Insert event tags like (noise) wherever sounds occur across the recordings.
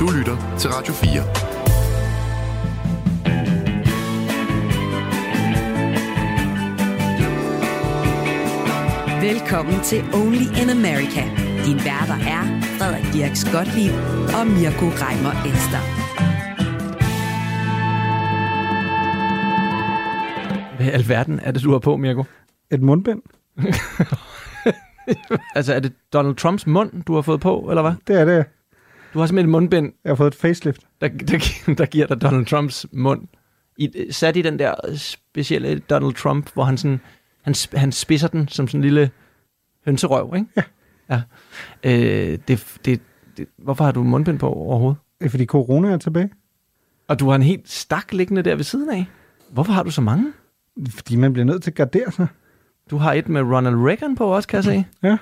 Du lytter til Radio 4. Velkommen til Only in America. Din værter er Frederik Dirk Skottliv og Mirko Reimer Ester. Hvad i alverden er det, du har på, Mirko? Et mundbind. (laughs) altså, er det Donald Trumps mund, du har fået på, eller hvad? Det er det. Du har simpelthen et mundbind. Jeg har fået et facelift. Der, der, der giver dig Donald Trumps mund. I, sat i den der specielle Donald Trump, hvor han sådan, han, han spidser den som sådan en lille hønserøv, ikke? Ja. ja. Øh, det, det, det, hvorfor har du mundbind på overhovedet? Det er fordi corona er tilbage. Og du har en helt stak liggende der ved siden af. Hvorfor har du så mange? Fordi man bliver nødt til at gardere sig. Du har et med Ronald Reagan på også, kan jeg se. Ja.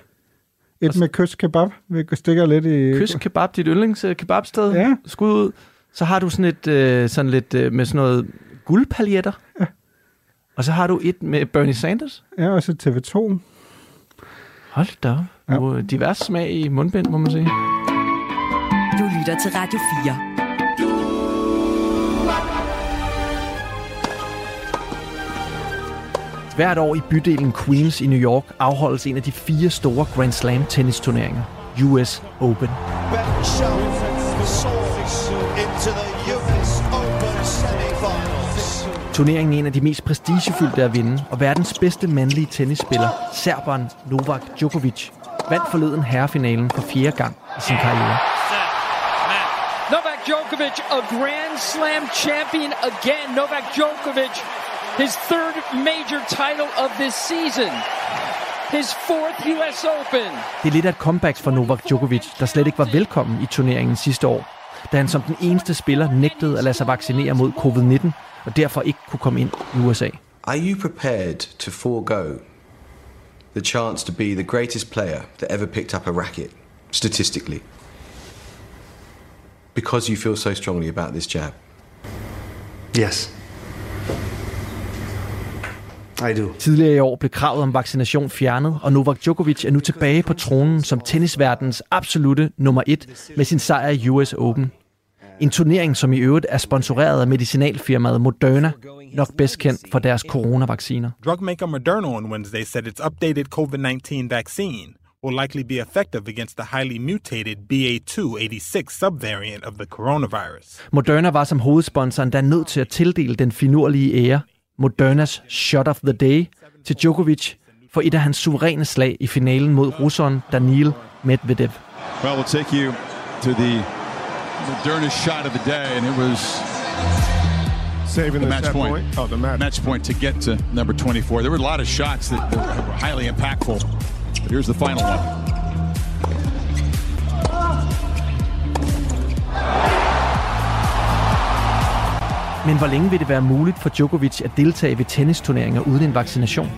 Et med kys kebab. Vi stikker lidt i... Kys kebab, dit yndlings kebabsted. Ja. Skud ud. Så har du sådan et, øh, sådan lidt øh, med sådan noget guldpaljetter. Ja. Og så har du et med Bernie Sanders. Ja, og så TV2. Hold da op. Ja. Ja. Divers smag i mundbind, må man sige. Du lytter til Radio 4. Hvert år i bydelen Queens i New York afholdes en af de fire store Grand Slam tennisturneringer, US Open. Turneringen er en af de mest prestigefyldte at vinde, og verdens bedste mandlige tennisspiller, serberen Novak Djokovic, vandt forleden herrefinalen for fjerde gang i sin karriere. Novak Djokovic, a Grand Slam champion again. Novak Djokovic, his third major title of this season. His fourth US Open. Det er lidt af et comeback for Novak Djokovic, der slet ikke var velkommen i turneringen sidste år, da han som den eneste spiller nægtede at lade sig vaccinere mod covid-19, og derfor ikke kunne komme ind i USA. Are you prepared to forego the chance to be the greatest player that ever picked up a racket, statistically? Because you feel so strongly about this jab? Yes. I do. Tidligere i år blev kravet om vaccination fjernet, og Novak Djokovic er nu tilbage på tronen som tennisverdens absolute nummer et med sin sejr i US Open. En turnering, som i øvrigt er sponsoreret af medicinalfirmaet Moderna, nok bedst kendt for deres coronavacciner. Drug maker Moderna on Wednesday said its updated COVID-19 vaccine will likely be effective against the highly mutated BA286 subvariant of the coronavirus. Moderna var som hovedsponsor endda nødt til at tildele den finurlige ære, Modernas Shot of the Day, til Djokovic for et af hans suveræne slag i finalen mod russeren Daniil Medvedev. Well, we'll take you to the Moderna shot of the day, and it was saving the, the match point. point. Oh, the match. match point to get to number 24. There were a lot of shots that were highly impactful, but here's the final one. Men hvor længe vil det være muligt for Djokovic at deltage ved tennisturneringer uden en vaccination?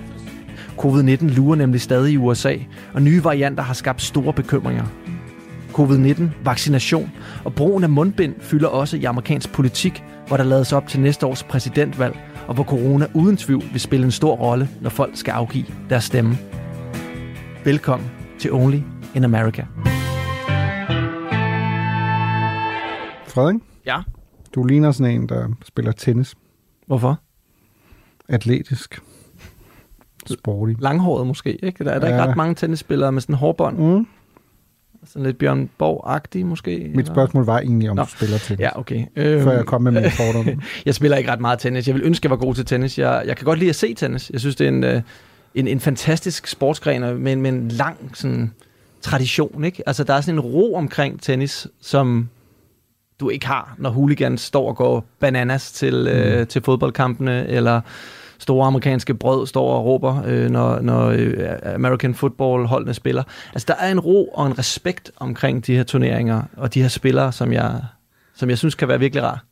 Covid-19 lurer nemlig stadig i USA, og nye varianter har skabt store bekymringer. Covid-19, vaccination og brugen af mundbind fylder også i amerikansk politik, hvor der lades op til næste års præsidentvalg, og hvor corona uden tvivl vil spille en stor rolle, når folk skal afgive deres stemme. Velkommen til Only in America. Frederik, Ja, du ligner sådan en, der spiller tennis. hvorfor? Atletisk. Sporty. Langhåret måske, ikke? Der er der ja. ikke ret mange tennisspillere med sådan en hårbånd. Mm. Sådan lidt Bjørn Borg-agtig måske. Mit spørgsmål var egentlig, om Nå. du spiller tennis. Ja, okay. Øhm, Før jeg kom med mine (laughs) fordomme. jeg spiller ikke ret meget tennis. Jeg vil ønske, jeg var god til tennis. Jeg, jeg kan godt lide at se tennis. Jeg synes, det er en, øh, en, en fantastisk sportsgren med, med en lang sådan, tradition. Ikke? Altså, der er sådan en ro omkring tennis, som du ikke har, når hooligans står og går bananas til, øh, til fodboldkampene, eller store amerikanske brød står og råber, øh, når, når øh, American football holdene spiller. Altså, der er en ro og en respekt omkring de her turneringer, og de her spillere, som jeg, som jeg synes kan være virkelig rar.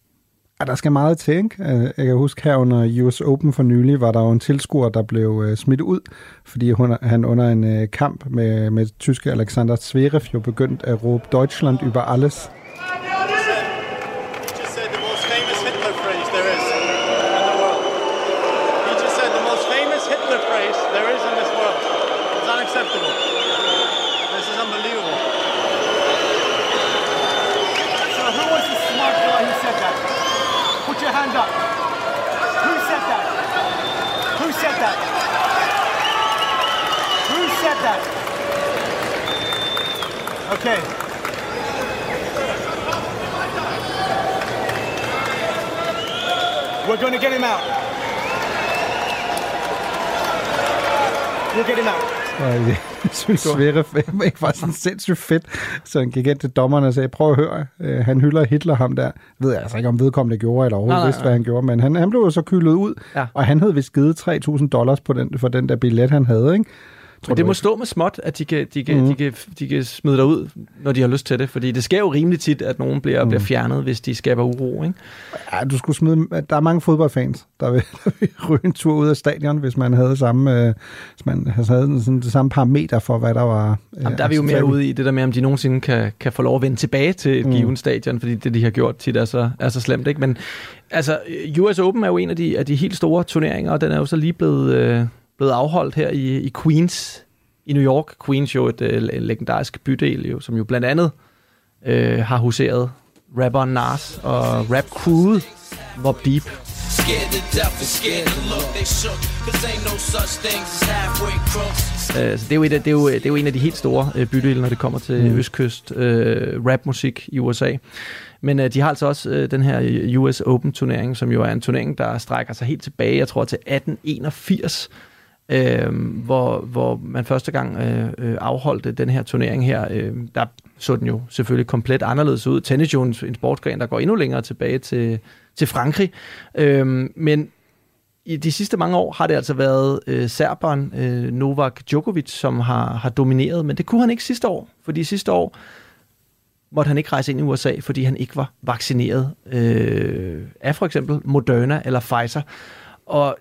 Ja, der skal meget til, ikke? Øh, Jeg kan huske her under US Open for nylig, var der jo en tilskuer, der blev øh, smidt ud, fordi hun, han under en kamp med, med tyske Alexander Zverev jo begyndt at råbe Deutschland über alles. just said the most famous Hitler phrase there is in the world. He just said the most famous Hitler phrase there is in this world. It's unacceptable. This is unbelievable. So who got that. Okay. We're going to get him out. We'll get him out. Og jeg synes, Sverre ikke var sådan sindssygt fedt. Så han gik ind til dommerne og sagde, prøv at høre, øh, han hylder Hitler ham der. Jeg ved altså ikke, om vedkommende gjorde, eller overhovedet Nej, nej, vidste, hvad han gjorde, men han, han blev jo så kyldet ud, Ja. og han havde vist givet 3.000 dollars på den, for den der billet, han havde, ikke? Tror Men det må ikke? stå med småt, at de kan, de, kan, Mhm. mm. de, kan, de kan smide dig ud, når de har lyst til det. Fordi det sker jo rimelig tit, at nogen bliver, mm. bliver fjernet, hvis de skaber uro. Ikke? Ja, du skulle smide, der er mange fodboldfans, der vil, (laughs) der vil ryge en tur ud af stadion, hvis man havde samme, øh, hvis man havde sådan det samme parameter for, hvad der var. Øh, Jamen, der er vi jo mere acceptabelt. ude i det der med, om de nogensinde kan, kan få lov at vende tilbage til et Mm. mm. givet stadion, fordi det, de har gjort tit, er så, er så slemt. Ikke? Men altså, US Open er jo en af de, af de helt store turneringer, og den er jo så lige blevet, øh, blevet afholdt her i, i Queens i New York. Queens jo et øh, en legendarisk bydel, jo, som jo blandt andet øh, har huseret rapperen Nas og rap crewet Mob Deep. Øh, så det er, jo et, af- det, er jo, det er jo en af de helt store øh, bydele, når det kommer til Mm. østkyst øh, rapmusik i USA. Men øh, de har altså også øh, den her US Open turnering, som jo er en turnering, der strækker sig helt tilbage, jeg tror til 1881, øh, hvor, hvor man første gang øh, øh, afholdte den her turnering her. Øh, der så den jo selvfølgelig komplet anderledes ud. Tennis jo en, en sportsgren, der går endnu længere tilbage til, til Frankrig. Øh, men i de sidste mange år har det altså været øh, serberen øh, Novak Djokovic, som har, har domineret, men det kunne han ikke sidste år, fordi sidste år måtte han ikke rejse ind i USA, fordi han ikke var vaccineret øh, af for eksempel Moderna eller Pfizer. Og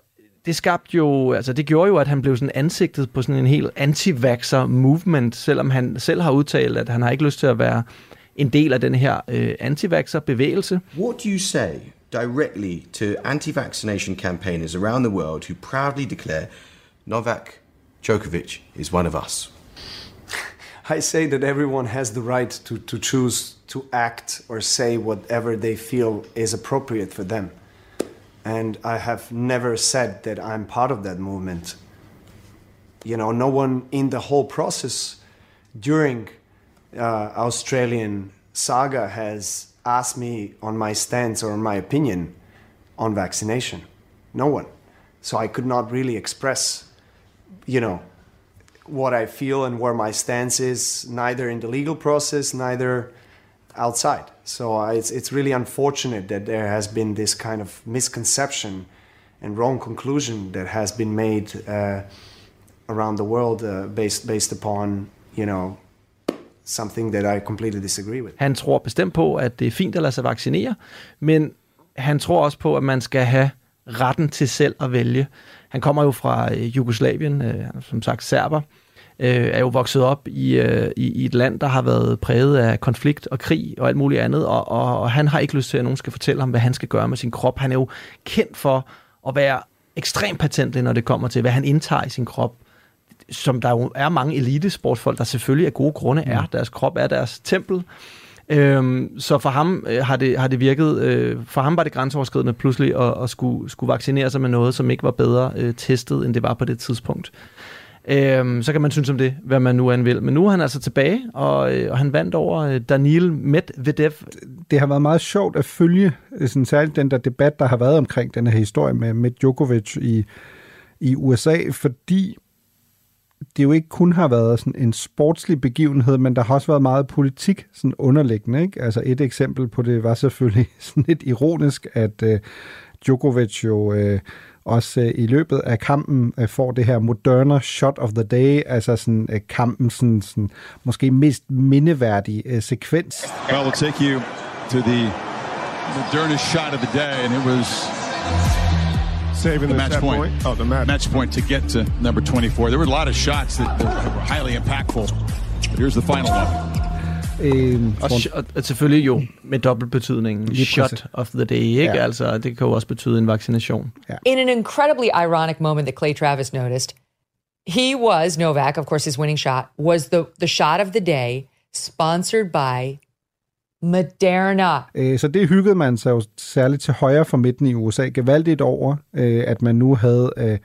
det skabte jo, altså det gjorde jo, at han blev sådan ansigtet på sådan en helt anti-vaxxer movement, selvom han selv har udtalt, at han har ikke lyst til at være en del af den her øh, anti-vaxxer bevægelse. What do you say directly to anti vaccination campaigners around the world who proudly declare Novak Djokovic is one of us? (laughs) I say that everyone has the right to, to choose to act or say whatever they feel is appropriate for them. And I have never said that I'm part of that movement. You know, no one in the whole process during uh, Australian saga has asked me on my stance or my opinion on vaccination. No one. So I could not really express, you know, what I feel and where my stance is, neither in the legal process, neither outside. So uh, it's, it's really unfortunate that there has been this kind of misconception and wrong conclusion that has been made uh, around the world uh, based, based upon, you know, something that I completely disagree with. Han tror bestemt på, at det er fint at lade sig vaccinere, men han tror også på, at man skal have retten til selv at vælge. Han kommer jo fra øh, Jugoslavien, øh, som sagt serber, øh, er jo vokset op i, øh, i, i et land, der har været præget af konflikt og krig og alt muligt andet, og, og, og han har ikke lyst til, at nogen skal fortælle ham, hvad han skal gøre med sin krop. Han er jo kendt for at være ekstremt patentlig, når det kommer til, hvad han indtager i sin krop som der jo er mange elitesportsfolk, der selvfølgelig af gode grunde er. Deres krop er deres tempel. Øhm, så for ham øh, har, det, har det virket, øh, for ham var det grænseoverskridende pludselig at, at skulle, skulle vaccinere sig med noget, som ikke var bedre øh, testet, end det var på det tidspunkt. Øhm, så kan man synes om det, hvad man nu end vil. Men nu er han altså tilbage, og, øh, og han vandt over øh, Daniel Medvedev. det har været meget sjovt at følge øh, sådan, særligt den der debat, der har været omkring den her historie med, med Djokovic i, i USA, fordi det jo ikke kun har været sådan en sportslig begivenhed, men der har også været meget politik sådan underliggende. Ikke? Altså et eksempel på det var selvfølgelig (laughs) sådan lidt ironisk, at øh, Djokovic jo øh, også øh, i løbet af kampen øh, får det her Moderna shot of the day, altså sådan øh, kampen sådan, sådan måske mest mindeværdige øh, sekvens. Well, we'll take you to the Moderna shot of the day, and it was Saving the the match point. point. Oh, the match. match point to get to number 24. There were a lot of shots that were highly impactful. But here's the final one. Øh, Og, sh- og, og selvfølgelig jo med dobbelt betydningen. Lige Shot of the day, ikke? Ja. Altså, det kan jo også betyde en vaccination. In an incredibly ironic moment that Clay Travis noticed, he was Novak, of course, his winning shot was the the shot of the day, sponsored by Moderna. Øh, Så det hyggede man sig jo særligt til højre for midten i USA gevaldigt over, øh, at man nu havde øh,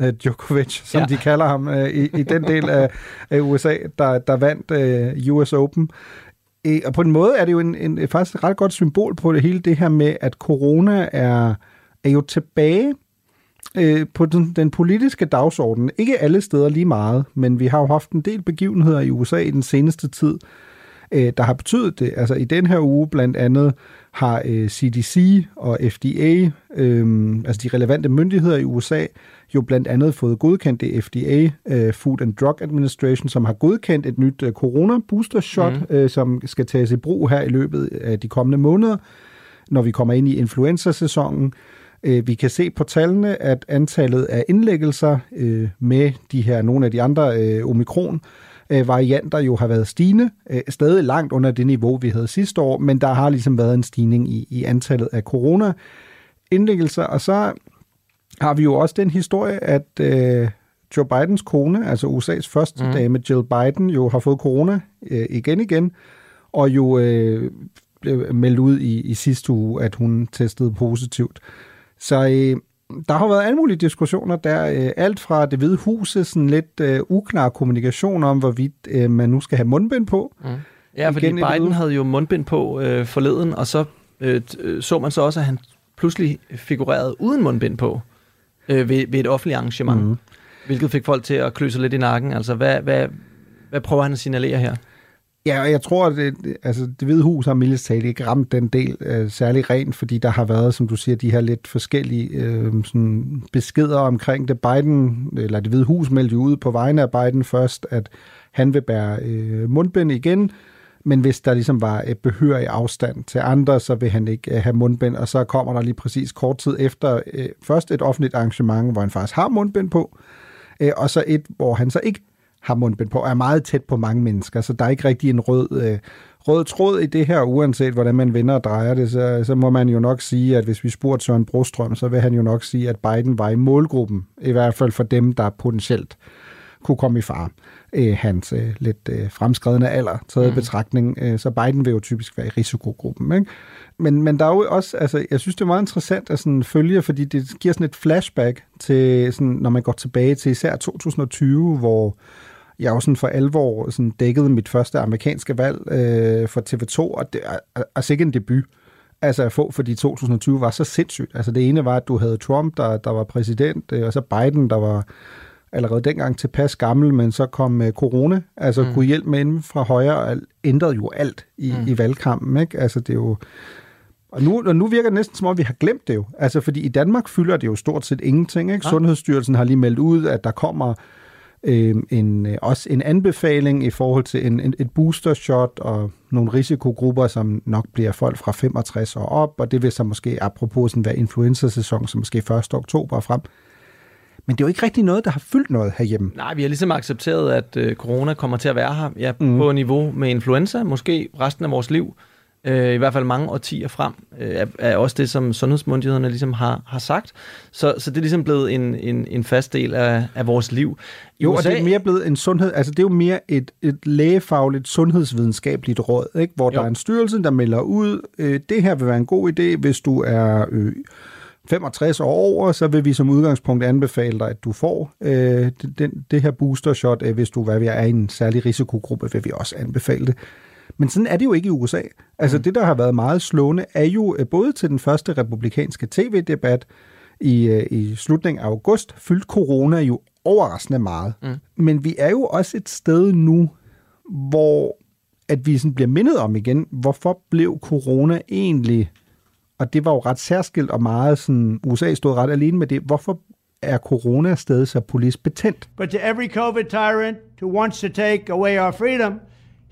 øh, Djokovic, som Ja. de kalder ham, øh, i, i den del af, af USA, der, der vandt øh, US Open. Øh, Og på en måde er det jo en, en, faktisk et ret godt symbol på det hele det her med, at corona er, er jo tilbage øh, på den, den politiske dagsorden. Ikke alle steder lige meget, men vi har jo haft en del begivenheder i USA i den seneste tid, øh, der har betydet det. Altså i den her uge blandt andet har øh, CDC og FDA, øh, altså de relevante myndigheder i USA, jo blandt andet fået godkendt det FDA, øh, Food and Drug Administration, som har godkendt et nyt øh, corona booster shot, Mhm. mm. øh, som skal tages i brug her i løbet af de kommende måneder, når vi kommer ind i influenza-sæsonen. Øh, Vi kan se på tallene, at antallet af indlæggelser øh, med de her nogle af de andre øh, omikron øh, varianter jo har været stigende, øh, stadig langt under det niveau, vi havde sidste år, men der har ligesom været en stigning i, i antallet af corona indlæggelser, og så har vi jo også den historie, at øh, Joe Bidens kone, altså USA's første mm. dame, Jill Biden, jo har fået corona øh, igen igen, og jo øh, blev meldt ud i, i sidste uge, at hun testede positivt. Så øh, der har været alle mulige diskussioner der. Øh, alt fra det hvide huse, sådan lidt øh, uklar kommunikation om, hvorvidt øh, man nu skal have mundbind på. Mm. Ja, fordi Igen Biden havde jo mundbind på øh, forleden, og så øh, øh, så man så også, at han pludselig figurerede uden mundbind på øh, ved, ved et offentligt arrangement, mm. hvilket fik folk til at klø sig lidt i nakken. Altså, hvad, hvad, hvad prøver han at signalere her? Ja, og jeg tror, at det, altså, det hvide hus har mildest talt ikke ramt den del øh, særlig rent, fordi der har været, som du siger, de her lidt forskellige øh, sådan beskeder omkring det. Biden, eller det hvide hus meldte jo ud på vegne af Biden først, at han vil bære øh, mundbind igen, men hvis der ligesom var et behørig afstand til andre, så vil han ikke øh, have mundbind, og så kommer der lige præcis kort tid efter øh, først et offentligt arrangement, hvor han faktisk har mundbind på, øh, og så et, hvor han så ikke har mundbind på, og er meget tæt på mange mennesker, så der er ikke rigtig en rød, øh, rød tråd i det her, uanset hvordan man vender og drejer det, så, så må man jo nok sige, at hvis vi spurgte Søren Brostrøm, så vil han jo nok sige, at Biden var i målgruppen, i hvert fald for dem, der potentielt kunne komme i far. Øh, hans øh, lidt øh, fremskredende alder taget mm. Betragtning, øh, så Biden vil jo typisk være i risikogruppen. Ikke? Men, men der er jo også, altså, jeg synes, det er meget interessant at sådan følge, fordi det giver sådan et flashback til, sådan, når man går tilbage til især 2020, hvor jeg jo sådan for alvor sådan dækkede mit første amerikanske valg øh, for TV2, og det er, er sikkert en debut altså at få, fordi 2020 var så sindssygt. Altså det ene var, at du havde Trump, der, der var præsident, øh, og så Biden, der var allerede dengang tilpas gammel, men så kom øh, corona, altså mm. Kunne hjælpe med inden fra højre, og ændrede jo alt i, mm. I valgkampen, ikke? Altså det er jo... Og nu, og nu virker det næsten som om, vi har glemt det jo. Altså, fordi i Danmark fylder det jo stort set ingenting. Ikke? Nej. Sundhedsstyrelsen har lige meldt ud, at der kommer øh, en, også en anbefaling i forhold til en, en, et booster shot og nogle risikogrupper, som nok bliver folk fra 65 år op, og det vil så måske apropos sådan være influenza-sæson, som måske 1. oktober og frem. Men det er jo ikke rigtig noget, der har fyldt noget herhjemme. Nej, vi har ligesom accepteret, at øh, corona kommer til at være her ja, mm. på niveau med influenza, måske resten af vores liv. Øh, I hvert fald mange årtier frem, øh, er, er også det, som sundhedsmyndighederne ligesom har, har sagt. Så, så det er ligesom blevet en, en, en fast del af, af vores liv. Jo, og det er mere blevet en sundhed, altså det er jo mere et, et lægefagligt sundhedsvidenskabeligt råd, ikke? hvor jo. Der er en styrelse, der melder ud, øh, det her vil være en god idé, hvis du er øh, 65 år over, så vil vi som udgangspunkt anbefale dig, at du får øh, den, det her booster shot, øh, hvis du hvad vi er, er i en særlig risikogruppe, vil vi også anbefale det. Men sådan er det jo ikke i USA. Altså mm. det, der har været meget slående, er jo øh, både til den første republikanske tv-debat i, øh, i slutningen af august, fyldt corona jo overraskende meget. Mm. Men vi er jo også et sted nu, hvor at vi sådan bliver mindet om igen, hvorfor blev corona egentlig, og det var jo ret særskilt og meget sådan, USA stod ret alene med det, hvorfor er corona stadig så politisk betændt? But to every COVID tyrant who wants to take away our freedom,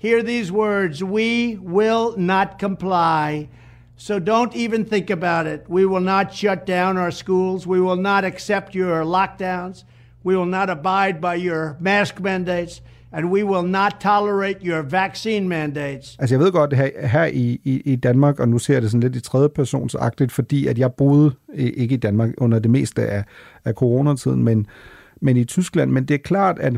hear these words We will not comply. So don't even think about it. We will not shut down our schools. We will not accept your lockdowns. We will not abide by your mask mandates. And we will not tolerate your vaccine mandates. Altså jeg ved godt, her, her i, i, i Danmark, og nu ser jeg det sådan lidt i tredje personsagtigt, fordi at jeg boede ikke i Danmark under det meste af, af coronatiden, men, men i Tyskland. Men det er klart, at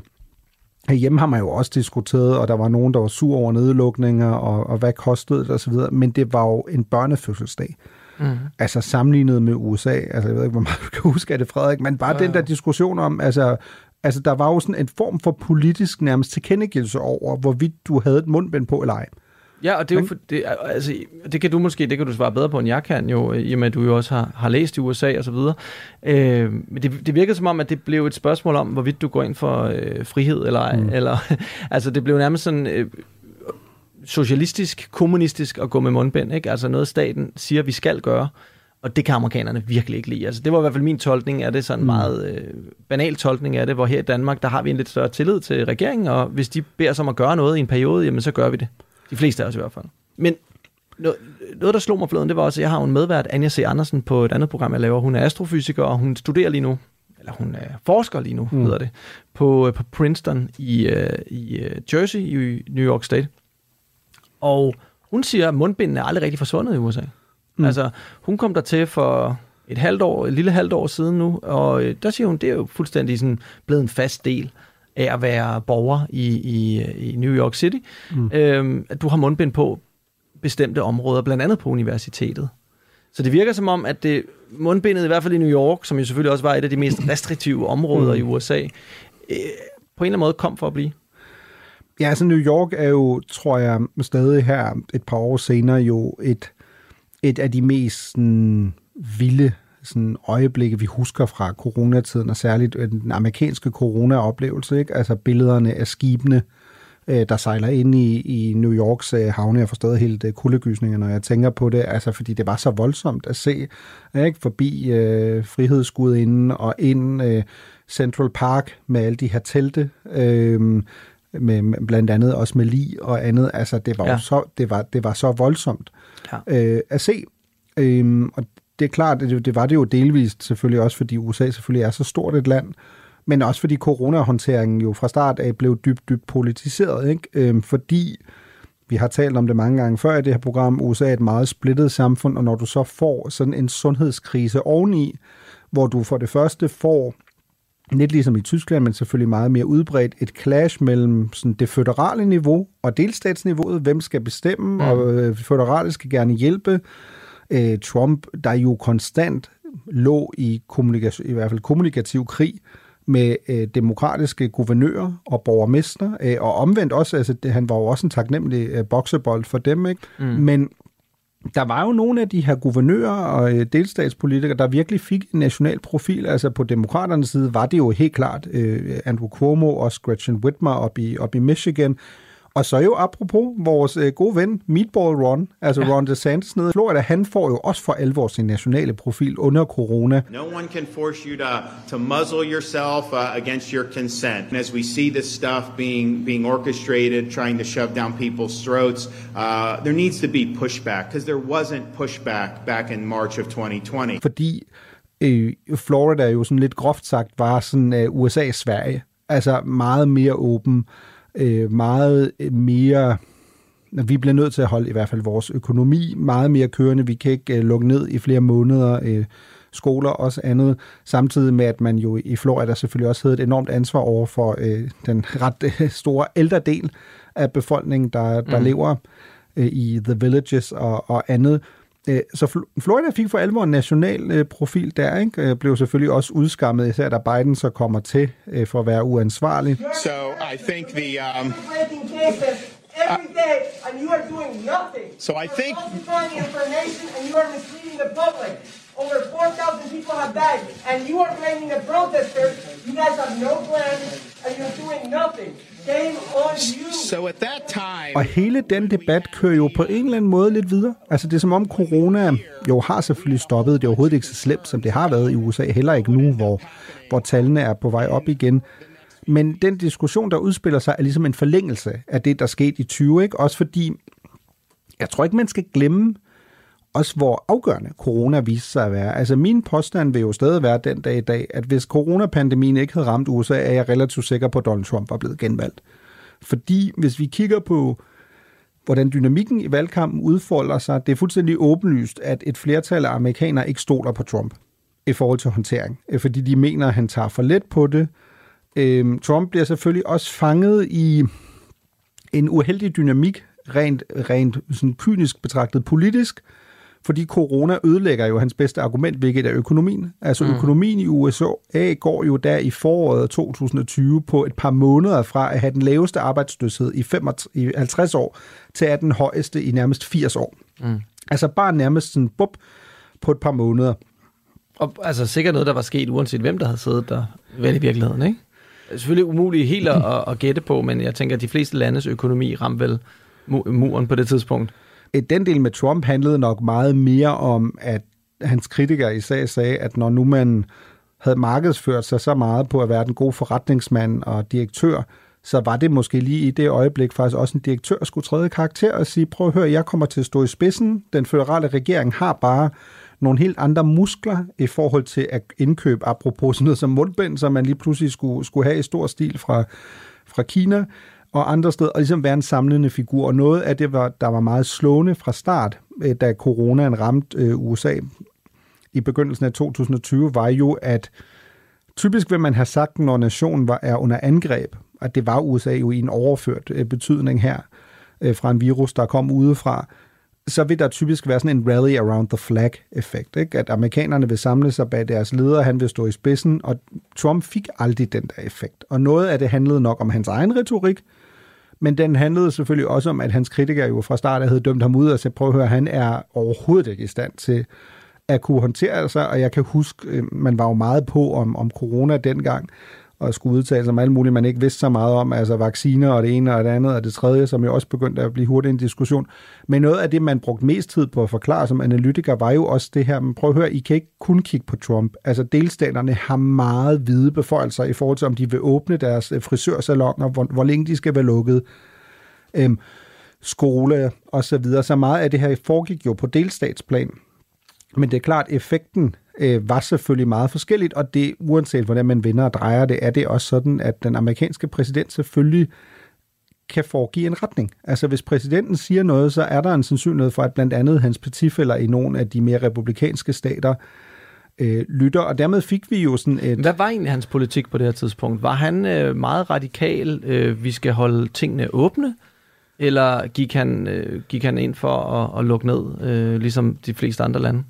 Hjemme har man jo også diskuteret, og der var nogen, der var sur over nedlukninger, og, og hvad kostede det osv., men det var jo en børnefødselsdag. Mm. Altså sammenlignet med USA, altså jeg ved ikke, hvor meget du kan huske af det, Frederik, men bare ja, ja. den der diskussion om, altså, altså der var jo sådan en form for politisk nærmest tilkendegivelse over, hvorvidt du havde et mundbind på eller ej. Ja, og det er jo for, det, altså, det kan du måske, det kan du svare bedre på, end jeg kan jo, i og med at du jo også har, har læst i USA og så videre. Øh, men det, det virkede som om, at det blev et spørgsmål om, hvorvidt du går ind for øh, frihed eller ej. Mm. Eller, (laughs) altså det blev nærmest sådan øh, socialistisk, kommunistisk at gå med mundbind. Ikke? Altså noget staten siger, vi skal gøre. Og det kan amerikanerne virkelig ikke lide. Altså, det var i hvert fald min tolkning af det, sådan en mm. meget øh, banal tolkning af det, hvor her i Danmark, der har vi en lidt større tillid til regeringen, og hvis de beder os om at gøre noget i en periode, jamen så gør vi det. De fleste af os i hvert fald. Men noget, noget der slog mig forleden, det var også, at jeg har en medvært, Anja C. Andersen, på et andet program, jeg laver. Hun er astrofysiker, og hun studerer lige nu, eller hun er forsker lige nu, mm. hedder det, på, på Princeton i, uh, i uh, Jersey i New York State. Og hun siger, at mundbindene er aldrig rigtig forsvundet i USA. Mm. Altså, hun kom der til for et halvt år, et lille halvt år siden nu, og øh, der siger hun, det er jo fuldstændig sådan blevet en fast del af at være borger i, i, i New York City, mm. øhm, at du har mundbind på bestemte områder, blandt andet på universitetet. Så det virker som om, at det mundbindet, i hvert fald i New York, som jo selvfølgelig også var et af de mest restriktive områder mm. i USA, øh, på en eller anden måde kom for at blive. Ja, altså New York er jo, tror jeg, stadig her et par år senere jo et, et af de mest sådan, vilde sådan øjeblikke, vi husker fra coronatiden, og særligt øh, den amerikanske corona-oplevelse, ikke? altså billederne af skibene, øh, der sejler ind i, i New Yorks øh, havne. Jeg forstår helt kuldegysninger, når jeg tænker på det, altså fordi det var så voldsomt at se, ikke? forbi øh, Frihedsgudinden og ind øh, Central Park med alle de her telte, øh, med, med blandt andet også med lig og andet. Altså det var ja. så det var det var så voldsomt ja. øh, at se. Øhm, og det er klart, det, det var det jo delvist selvfølgelig også, fordi USA selvfølgelig er så stort et land, men også fordi coronahåndteringen jo fra start af blev dybt, dybt politiseret, ikke? Øhm, fordi vi har talt om det mange gange før i det her program, USA er et meget splittet samfund, og når du så får sådan en sundhedskrise oveni, hvor du for det første får lidt ligesom i Tyskland, men selvfølgelig meget mere udbredt, et clash mellem sådan det føderale niveau og delstatsniveauet. Hvem skal bestemme, mm. og øh, føderale skal gerne hjælpe øh, Trump, der jo konstant lå i, kommunikation, i hvert fald kommunikativ krig med øh, demokratiske guvernører og borgermester, øh, og omvendt også, altså det, han var jo også en taknemmelig øh, boksebold for dem, ikke? Mm. Men der var jo nogle af de her guvernører og øh, delstatspolitikere, der virkelig fik en national profil. Altså på demokraternes side var det jo helt klart øh, Andrew Cuomo og Gretchen Whitmer op i, op i Michigan, og så jo apropos vores øh, gode ven Meatball Ron, altså ja. Ron DeSantis nede i Florida, han får jo også for alvor sin nationale profil under corona. No one can force you to, to muzzle yourself uh, against your consent. And as we see this stuff being, being orchestrated, trying to shove down people's throats, uh, there needs to be pushback, because there wasn't pushback back in March of 2020. Fordi øh, Florida jo sådan lidt groft sagt var sådan øh, USA-Sverige. Altså meget mere åben øh, meget mere vi bliver nødt til at holde i hvert fald vores økonomi meget mere kørende. Vi kan ikke øh, lukke ned i flere måneder. Øh, skoler og andet, samtidig med, at man jo i Florida selvfølgelig også havde et enormt ansvar over for øh, den ret øh, store ældre del af befolkningen, der, der mm. lever øh, i The Villages og, og andet. Øh, så Florida fik for alvor en national øh, profil der, ikke? Øh, blev selvfølgelig også udskammet, især da Biden så kommer til for at være uansvarlig. So I think the um, every day, and you are doing nothing. So I think falsifying information, and you are misleading the public. Over 4,000 people have died, and you are blaming the protesters. You guys have no plan, So at that time... Og hele den debat kører jo på en eller anden måde lidt videre. Altså det er som om corona jo har selvfølgelig stoppet. Det er overhovedet ikke så slemt, som det har været i USA. Heller ikke nu, hvor, hvor tallene er på vej op igen. Men den diskussion, der udspiller sig, er ligesom en forlængelse af det, der skete i 20. Ikke? Også fordi, jeg tror ikke, man skal glemme, også hvor afgørende corona viste sig at være. Altså min påstand vil jo stadig være den dag i dag, at hvis coronapandemien ikke havde ramt USA, er jeg relativt sikker på, at Donald Trump var blevet genvalgt. Fordi hvis vi kigger på, hvordan dynamikken i valgkampen udfolder sig, det er fuldstændig åbenlyst, at et flertal af amerikanere ikke stoler på Trump i forhold til håndtering. Øh, fordi de mener, at han tager for let på det, Øhm, Trump bliver selvfølgelig også fanget i en uheldig dynamik, rent, rent sådan kynisk betragtet politisk, fordi corona ødelægger jo hans bedste argument, hvilket er økonomien. Altså mm. økonomien i USA går jo der i foråret 2020 på et par måneder fra at have den laveste arbejdsløshed i, 55, i 50 år, til at den højeste i nærmest 80 år. Mm. Altså bare nærmest sådan bup på et par måneder. Og altså sikkert noget, der var sket, uanset hvem der havde siddet der, vel i virkeligheden, ikke? Selvfølgelig umuligt helt at, at gætte på, men jeg tænker, at de fleste landes økonomi ramte vel muren på det tidspunkt. Øh, den del med Trump handlede nok meget mere om, at hans kritikere især sagde, at når nu man havde markedsført sig så meget på at være den gode forretningsmand og direktør, så var det måske lige i det øjeblik faktisk også en direktør skulle træde karakter og sige, prøv at høre, jeg kommer til at stå i spidsen. Den føderale regering har bare nogle helt andre muskler i forhold til at indkøbe, apropos sådan noget som mundbind, som man lige pludselig skulle, skulle have i stor stil fra, fra Kina og andre steder, og ligesom være en samlende figur. Og noget af det, var, der var meget slående fra start, øh, da coronaen ramte øh, USA i begyndelsen af 2020, var jo, at typisk vil man have sagt, når nationen var, er under angreb, at det var USA jo i en overført øh, betydning her fra en virus, der kom udefra, så vil der typisk være sådan en rally around the flag-effekt. Ikke? At amerikanerne vil samle sig bag deres leder, han vil stå i spidsen, og Trump fik aldrig den der effekt. Og noget af det handlede nok om hans egen retorik, men den handlede selvfølgelig også om, at hans kritikere jo fra start havde dømt ham ud og sagde, prøv at høre, han er overhovedet ikke i stand til at kunne håndtere sig, og jeg kan huske, øh, man var jo meget på om, om corona dengang, og skulle udtale sig om alt muligt, man ikke vidste så meget om, altså vacciner og det ene og det andet og det tredje, som jo også begyndte at blive hurtigt en diskussion. Men noget af det, man brugte mest tid på at forklare som analytiker, var jo også det her, men prøv at høre, I kan ikke kun kigge på Trump. Altså delstaterne har meget hvide beføjelser i forhold til, om de vil åbne deres øh, frisørsalonger, hvor, hvor længe de skal være lukket. Øhm, skole og så videre. Så meget af det her foregik jo på delstatsplan. Men det er klart, effekten øh, var selvfølgelig meget forskelligt, og det uanset hvordan man vender og drejer det, er det også sådan, at den amerikanske præsident selvfølgelig kan foregive en retning. Altså hvis præsidenten siger noget, så er der en sandsynlighed for, at blandt andet hans partifælder i nogle af de mere republikanske stater øh, lytter, og dermed fik vi jo sådan et... Hvad var egentlig hans politik på det her tidspunkt? Var han øh, meget radikal, øh, vi skal holde tingene åbne, eller gik han, øh, gik han ind for at, at lukke ned, øh, ligesom de fleste andre lande?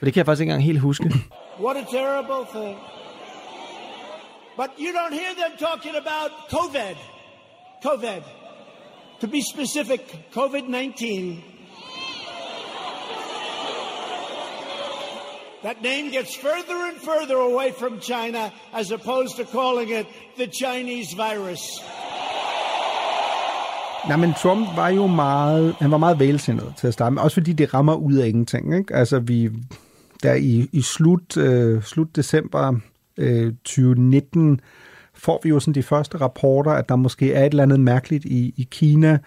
For det kan jeg faktisk ikke engang helt huske. What a terrible thing. But you don't hear them talking about COVID. COVID. To be specific, COVID-19. That name gets further and further away from China as opposed to calling it the Chinese virus. Nej, men Trump var jo meget, han var meget vælsindet til at starte med, også fordi det rammer ud af ingenting. Ikke? Altså, vi, der i, i slut, øh, slut december øh, 2019 får vi jo sådan de første rapporter, at der måske er et eller andet mærkeligt i, i Kina,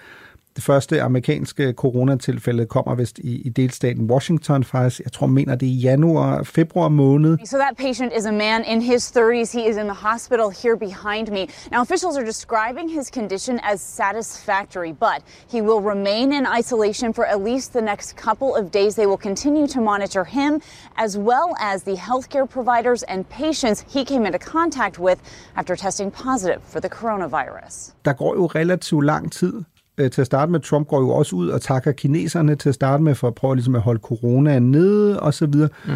det første amerikanske coronatilfælde kommer vist i, i delstaten Washington faktisk. Jeg tror, mener det er i januar, februar måned. So that patient is a man in his 30s. He is in the hospital here behind me. Now officials are describing his condition as satisfactory, but he will remain in isolation for at least the next couple of days. They will continue to monitor him as well as the healthcare providers and patients he came into contact with after testing positive for the coronavirus. Der går jo relativt lang tid øh, til at starte med. Trump går jo også ud og takker kineserne til at starte med, for at prøve ligesom at holde corona nede og så videre. Mm.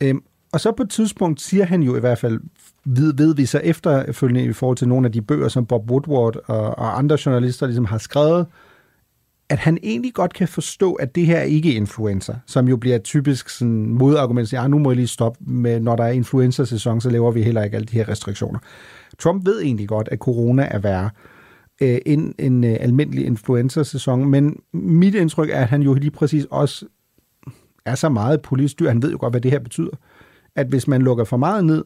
Øhm, og så på et tidspunkt siger han jo i hvert fald, ved, ved vi så efterfølgende i forhold til nogle af de bøger, som Bob Woodward og, og andre journalister ligesom har skrevet, at han egentlig godt kan forstå, at det her ikke er influenza, som jo bliver typisk sådan modargument, at ah, nu må jeg lige stoppe med, når der er influenza-sæson, så laver vi heller ikke alle de her restriktioner. Trump ved egentlig godt, at corona er værre øh, en, en øh, almindelig influenza-sæson, men mit indtryk er, at han jo lige præcis også er så meget politisk dyr. Han ved jo godt, hvad det her betyder. At hvis man lukker for meget ned,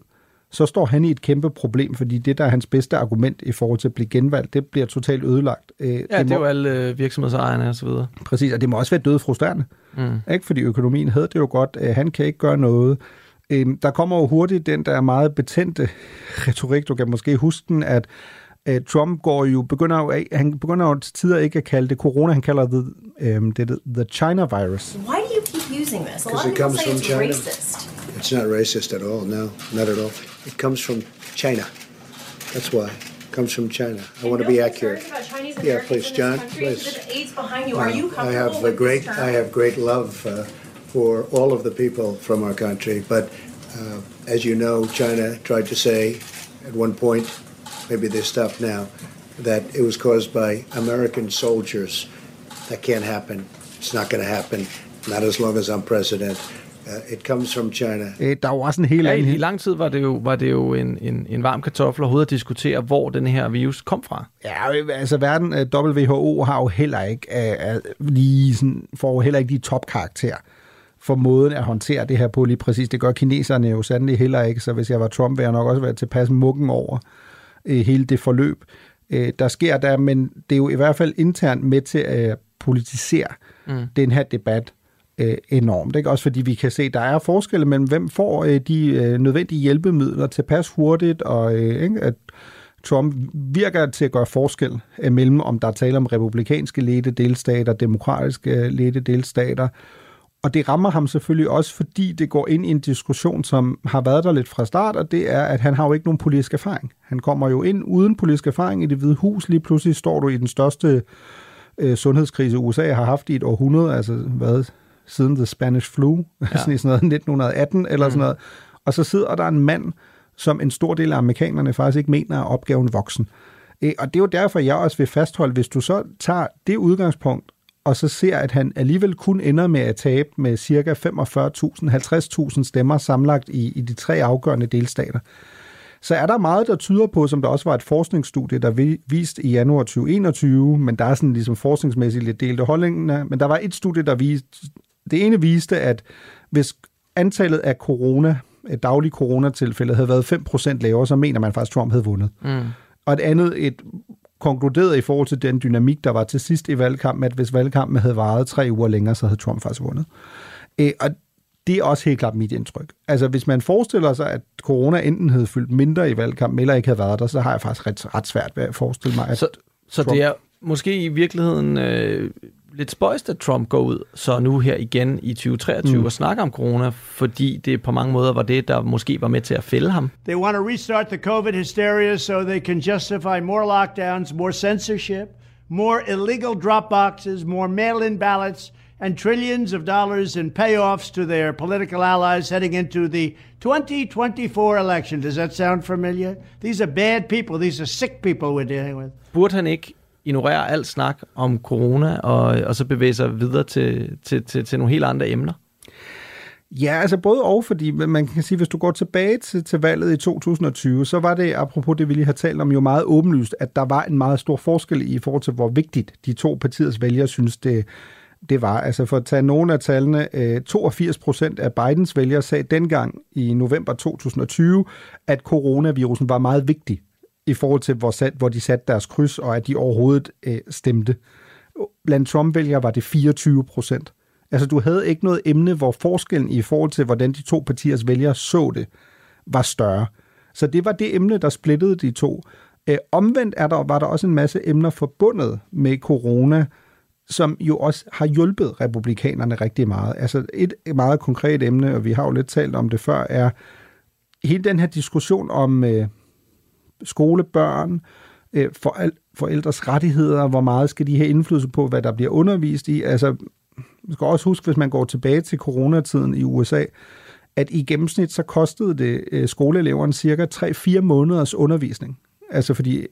så står han i et kæmpe problem, fordi det, der er hans bedste argument i forhold til at blive genvalgt, det bliver totalt ødelagt. Øh, ja, det, det må, er jo alle øh, virksomhedsejerne og så videre. Præcis, og det må også være døde frustrerende. Mm. Ikke? Fordi økonomien havde det jo godt. Øh, han kan ikke gøre noget. Øh, der kommer jo hurtigt den der meget betændte (laughs) retorik, du kan måske huske den, at Uh, Trump går jo, begynder jo, han begynder jo til tider ikke at kalde det corona, han kalder det, um, det the China virus. Why do you keep using this? A lot of people say it's China. racist. It's not racist at all, no, not at all. It comes from China. That's why. It comes from China. I want to be accurate. Yeah, please, John. Please. AIDS behind you. Are you I have a great. I have great love uh, for all of the people from our country. But uh, as you know, China tried to say at one point, maybe they stopped now, that it was caused by American soldiers. That can't happen. It's not going to happen. Not as long as I'm president. Uh, it comes from China. Øh, der er jo også en helt Ja, anden... i, lang tid var det jo, var det jo en, en, en varm kartoffel overhovedet at diskutere, hvor den her virus kom fra. Ja, altså verden, øh, WHO har jo heller ikke øh, lige sådan, får jo heller ikke de topkarakter for måden at håndtere det her på lige præcis. Det gør kineserne jo sandelig heller ikke, så hvis jeg var Trump, ville jeg nok også være tilpas muggen over øh, hele det forløb, øh, der sker der, men det er jo i hvert fald internt med til at politisere Mm. den her debat øh, enormt. Ikke? Også fordi vi kan se, der er forskelle mellem, hvem får øh, de øh, nødvendige hjælpemidler tilpas hurtigt, og øh, ikke? at Trump virker til at gøre forskel øh, mellem, om der er tale om republikanske ledte delstater, demokratiske øh, ledte delstater. Og det rammer ham selvfølgelig også, fordi det går ind i en diskussion, som har været der lidt fra start, og det er, at han har jo ikke nogen politisk erfaring. Han kommer jo ind uden politisk erfaring i det hvide hus. Lige pludselig står du i den største øh, sundhedskrise, USA har haft i et århundrede, altså hvad, siden The Spanish Flu, ja. sådan (laughs) i sådan noget 1918 eller mm. sådan noget. Og så sidder der en mand, som en stor del af amerikanerne faktisk ikke mener er opgaven voksen. Øh, Og det er jo derfor, jeg også vil fastholde, hvis du så tager det udgangspunkt, og så ser, at han alligevel kun ender med at tabe med cirka 45.000, 50.000 stemmer samlet i, i de tre afgørende delstater, så er der meget, der tyder på, som der også var et forskningsstudie, der vi, viste i januar 2021, men der er sådan ligesom forskningsmæssigt lidt delte holdninger, men der var et studie, der viste, det ene viste, at hvis antallet af corona, et daglige coronatilfælde havde været 5% lavere, så mener man faktisk, at Trump havde vundet. Mm. Og et andet, et konkluderet i forhold til den dynamik, der var til sidst i valgkampen, at hvis valgkampen havde varet tre uger længere, så havde Trump faktisk vundet. Øh, og det er også helt klart mit indtryk. Altså, hvis man forestiller sig, at corona enten havde fyldt mindre i valgkampen, eller ikke havde været der, så har jeg faktisk ret, ret svært ved at forestille mig, at Så, så Trump- det er måske i virkeligheden øh, lidt spøjst, at Trump går ud så nu her igen i 2023 Mm. og snakker om corona, fordi det på mange måder var det, der måske var med til at fælde ham. They want to restart the COVID hysteria so they can justify more lockdowns, more censorship, more illegal drop boxes, more mail in ballots, and trillions of dollars in payoffs to their political allies heading into the 2024 election. Does that sound familiar? These are bad people. These are sick people we're dealing with. Burde han ikke ignorere alt snak om corona, og, og så bevæge sig videre til, til, til, til nogle helt andre emner? Ja, altså både og, fordi man kan sige, hvis du går tilbage til, til valget i 2020, så var det, apropos det, vi lige har talt om, jo meget åbenlyst, at der var en meget stor forskel i forhold til, hvor vigtigt de to partiers vælgere synes, det, det var. Altså for at tage nogle af tallene, øh, 82 procent af Bidens vælgere sagde dengang i november 2020, at coronavirusen var meget vigtig i forhold til, hvor, sat, hvor de satte deres kryds, og at de overhovedet øh, stemte. Blandt Trump-vælgere var det 24 procent. Altså, du havde ikke noget emne, hvor forskellen i forhold til, hvordan de to partiers vælgere så det, var større. Så det var det emne, der splittede de to. Øh, omvendt er der, var der også en masse emner forbundet med corona, som jo også har hjulpet republikanerne rigtig meget. Altså et meget konkret emne, og vi har jo lidt talt om det før, er hele den her diskussion om øh, skolebørn, øh, foræl- forældres rettigheder, hvor meget skal de have indflydelse på, hvad der bliver undervist i. Altså, man skal også huske, hvis man går tilbage til coronatiden i USA, at i gennemsnit så kostede det øh, skoleeleverne cirka 3-4 måneders undervisning. Altså fordi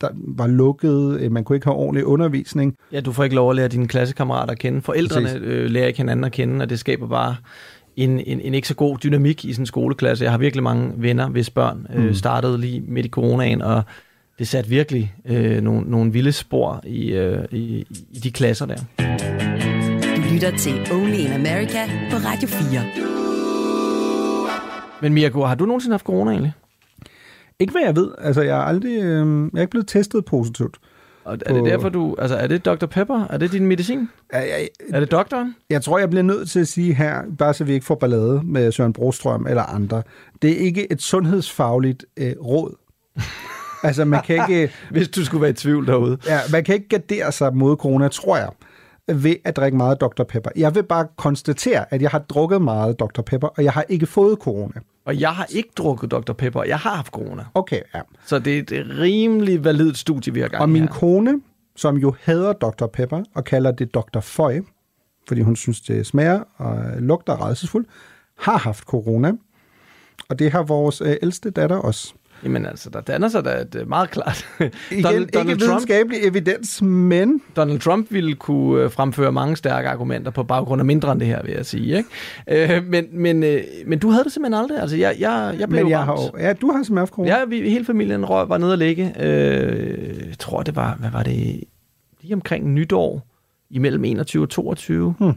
der var lukket, øh, man kunne ikke have ordentlig undervisning. Ja, du får ikke lov at lære dine klassekammerater at kende. Forældrene Præcis. øh, lærer ikke hinanden at kende, og det skaber bare en, en, en ikke så god dynamik i sådan en skoleklasse. Jeg har virkelig mange venner, hvis børn øh, Mm. startede lige midt i coronaen, og det satte virkelig øh, nogle, nogle vilde spor i, øh, i, i de klasser der. Du lytter til Only in America på Radio 4. Men Mirko, har du nogensinde haft corona egentlig? Ikke hvad jeg ved. Altså, jeg er aldrig, øh, jeg er ikke blevet testet positivt. Og er det derfor, du... Altså, er det Dr. Pepper? Er det din medicin? Er, jeg, er det doktoren? Jeg tror, jeg bliver nødt til at sige her, bare så vi ikke får ballade med Søren Brostrøm eller andre. Det er ikke et sundhedsfagligt øh, råd. (laughs) altså, man kan ikke... Hvis du skulle være i tvivl derude. Ja, man kan ikke gardere sig mod corona, tror jeg, ved at drikke meget Dr. Pepper. Jeg vil bare konstatere, at jeg har drukket meget Dr. Pepper, og jeg har ikke fået corona. Og jeg har ikke drukket Dr. Pepper, jeg har haft corona. Okay, ja. Så det er et rimelig validt studie, vi har gang Og min her. kone, som jo hader Dr. Pepper og kalder det Dr. Føj, fordi hun synes, det smager og lugter rædselsfuldt, har haft corona. Og det har vores øh, ældste datter også. Jamen altså, der danner sig da et øh, meget klart... (laughs) Igen, Donald, ikke videnskabelig evidens, men... Donald Trump ville kunne øh, fremføre mange stærke argumenter på baggrund af mindre end det her, vil jeg sige. Ikke? Øh, men, men, øh, men du havde det simpelthen aldrig. Altså, jeg, jeg, jeg blev Men jeg ramt. har, jo- ja, du har corona. Ja, vi, hele familien røg, var nede og ligge. Øh, jeg tror, det var, hvad var det, lige omkring nytår, imellem 21 og 22. Hmm.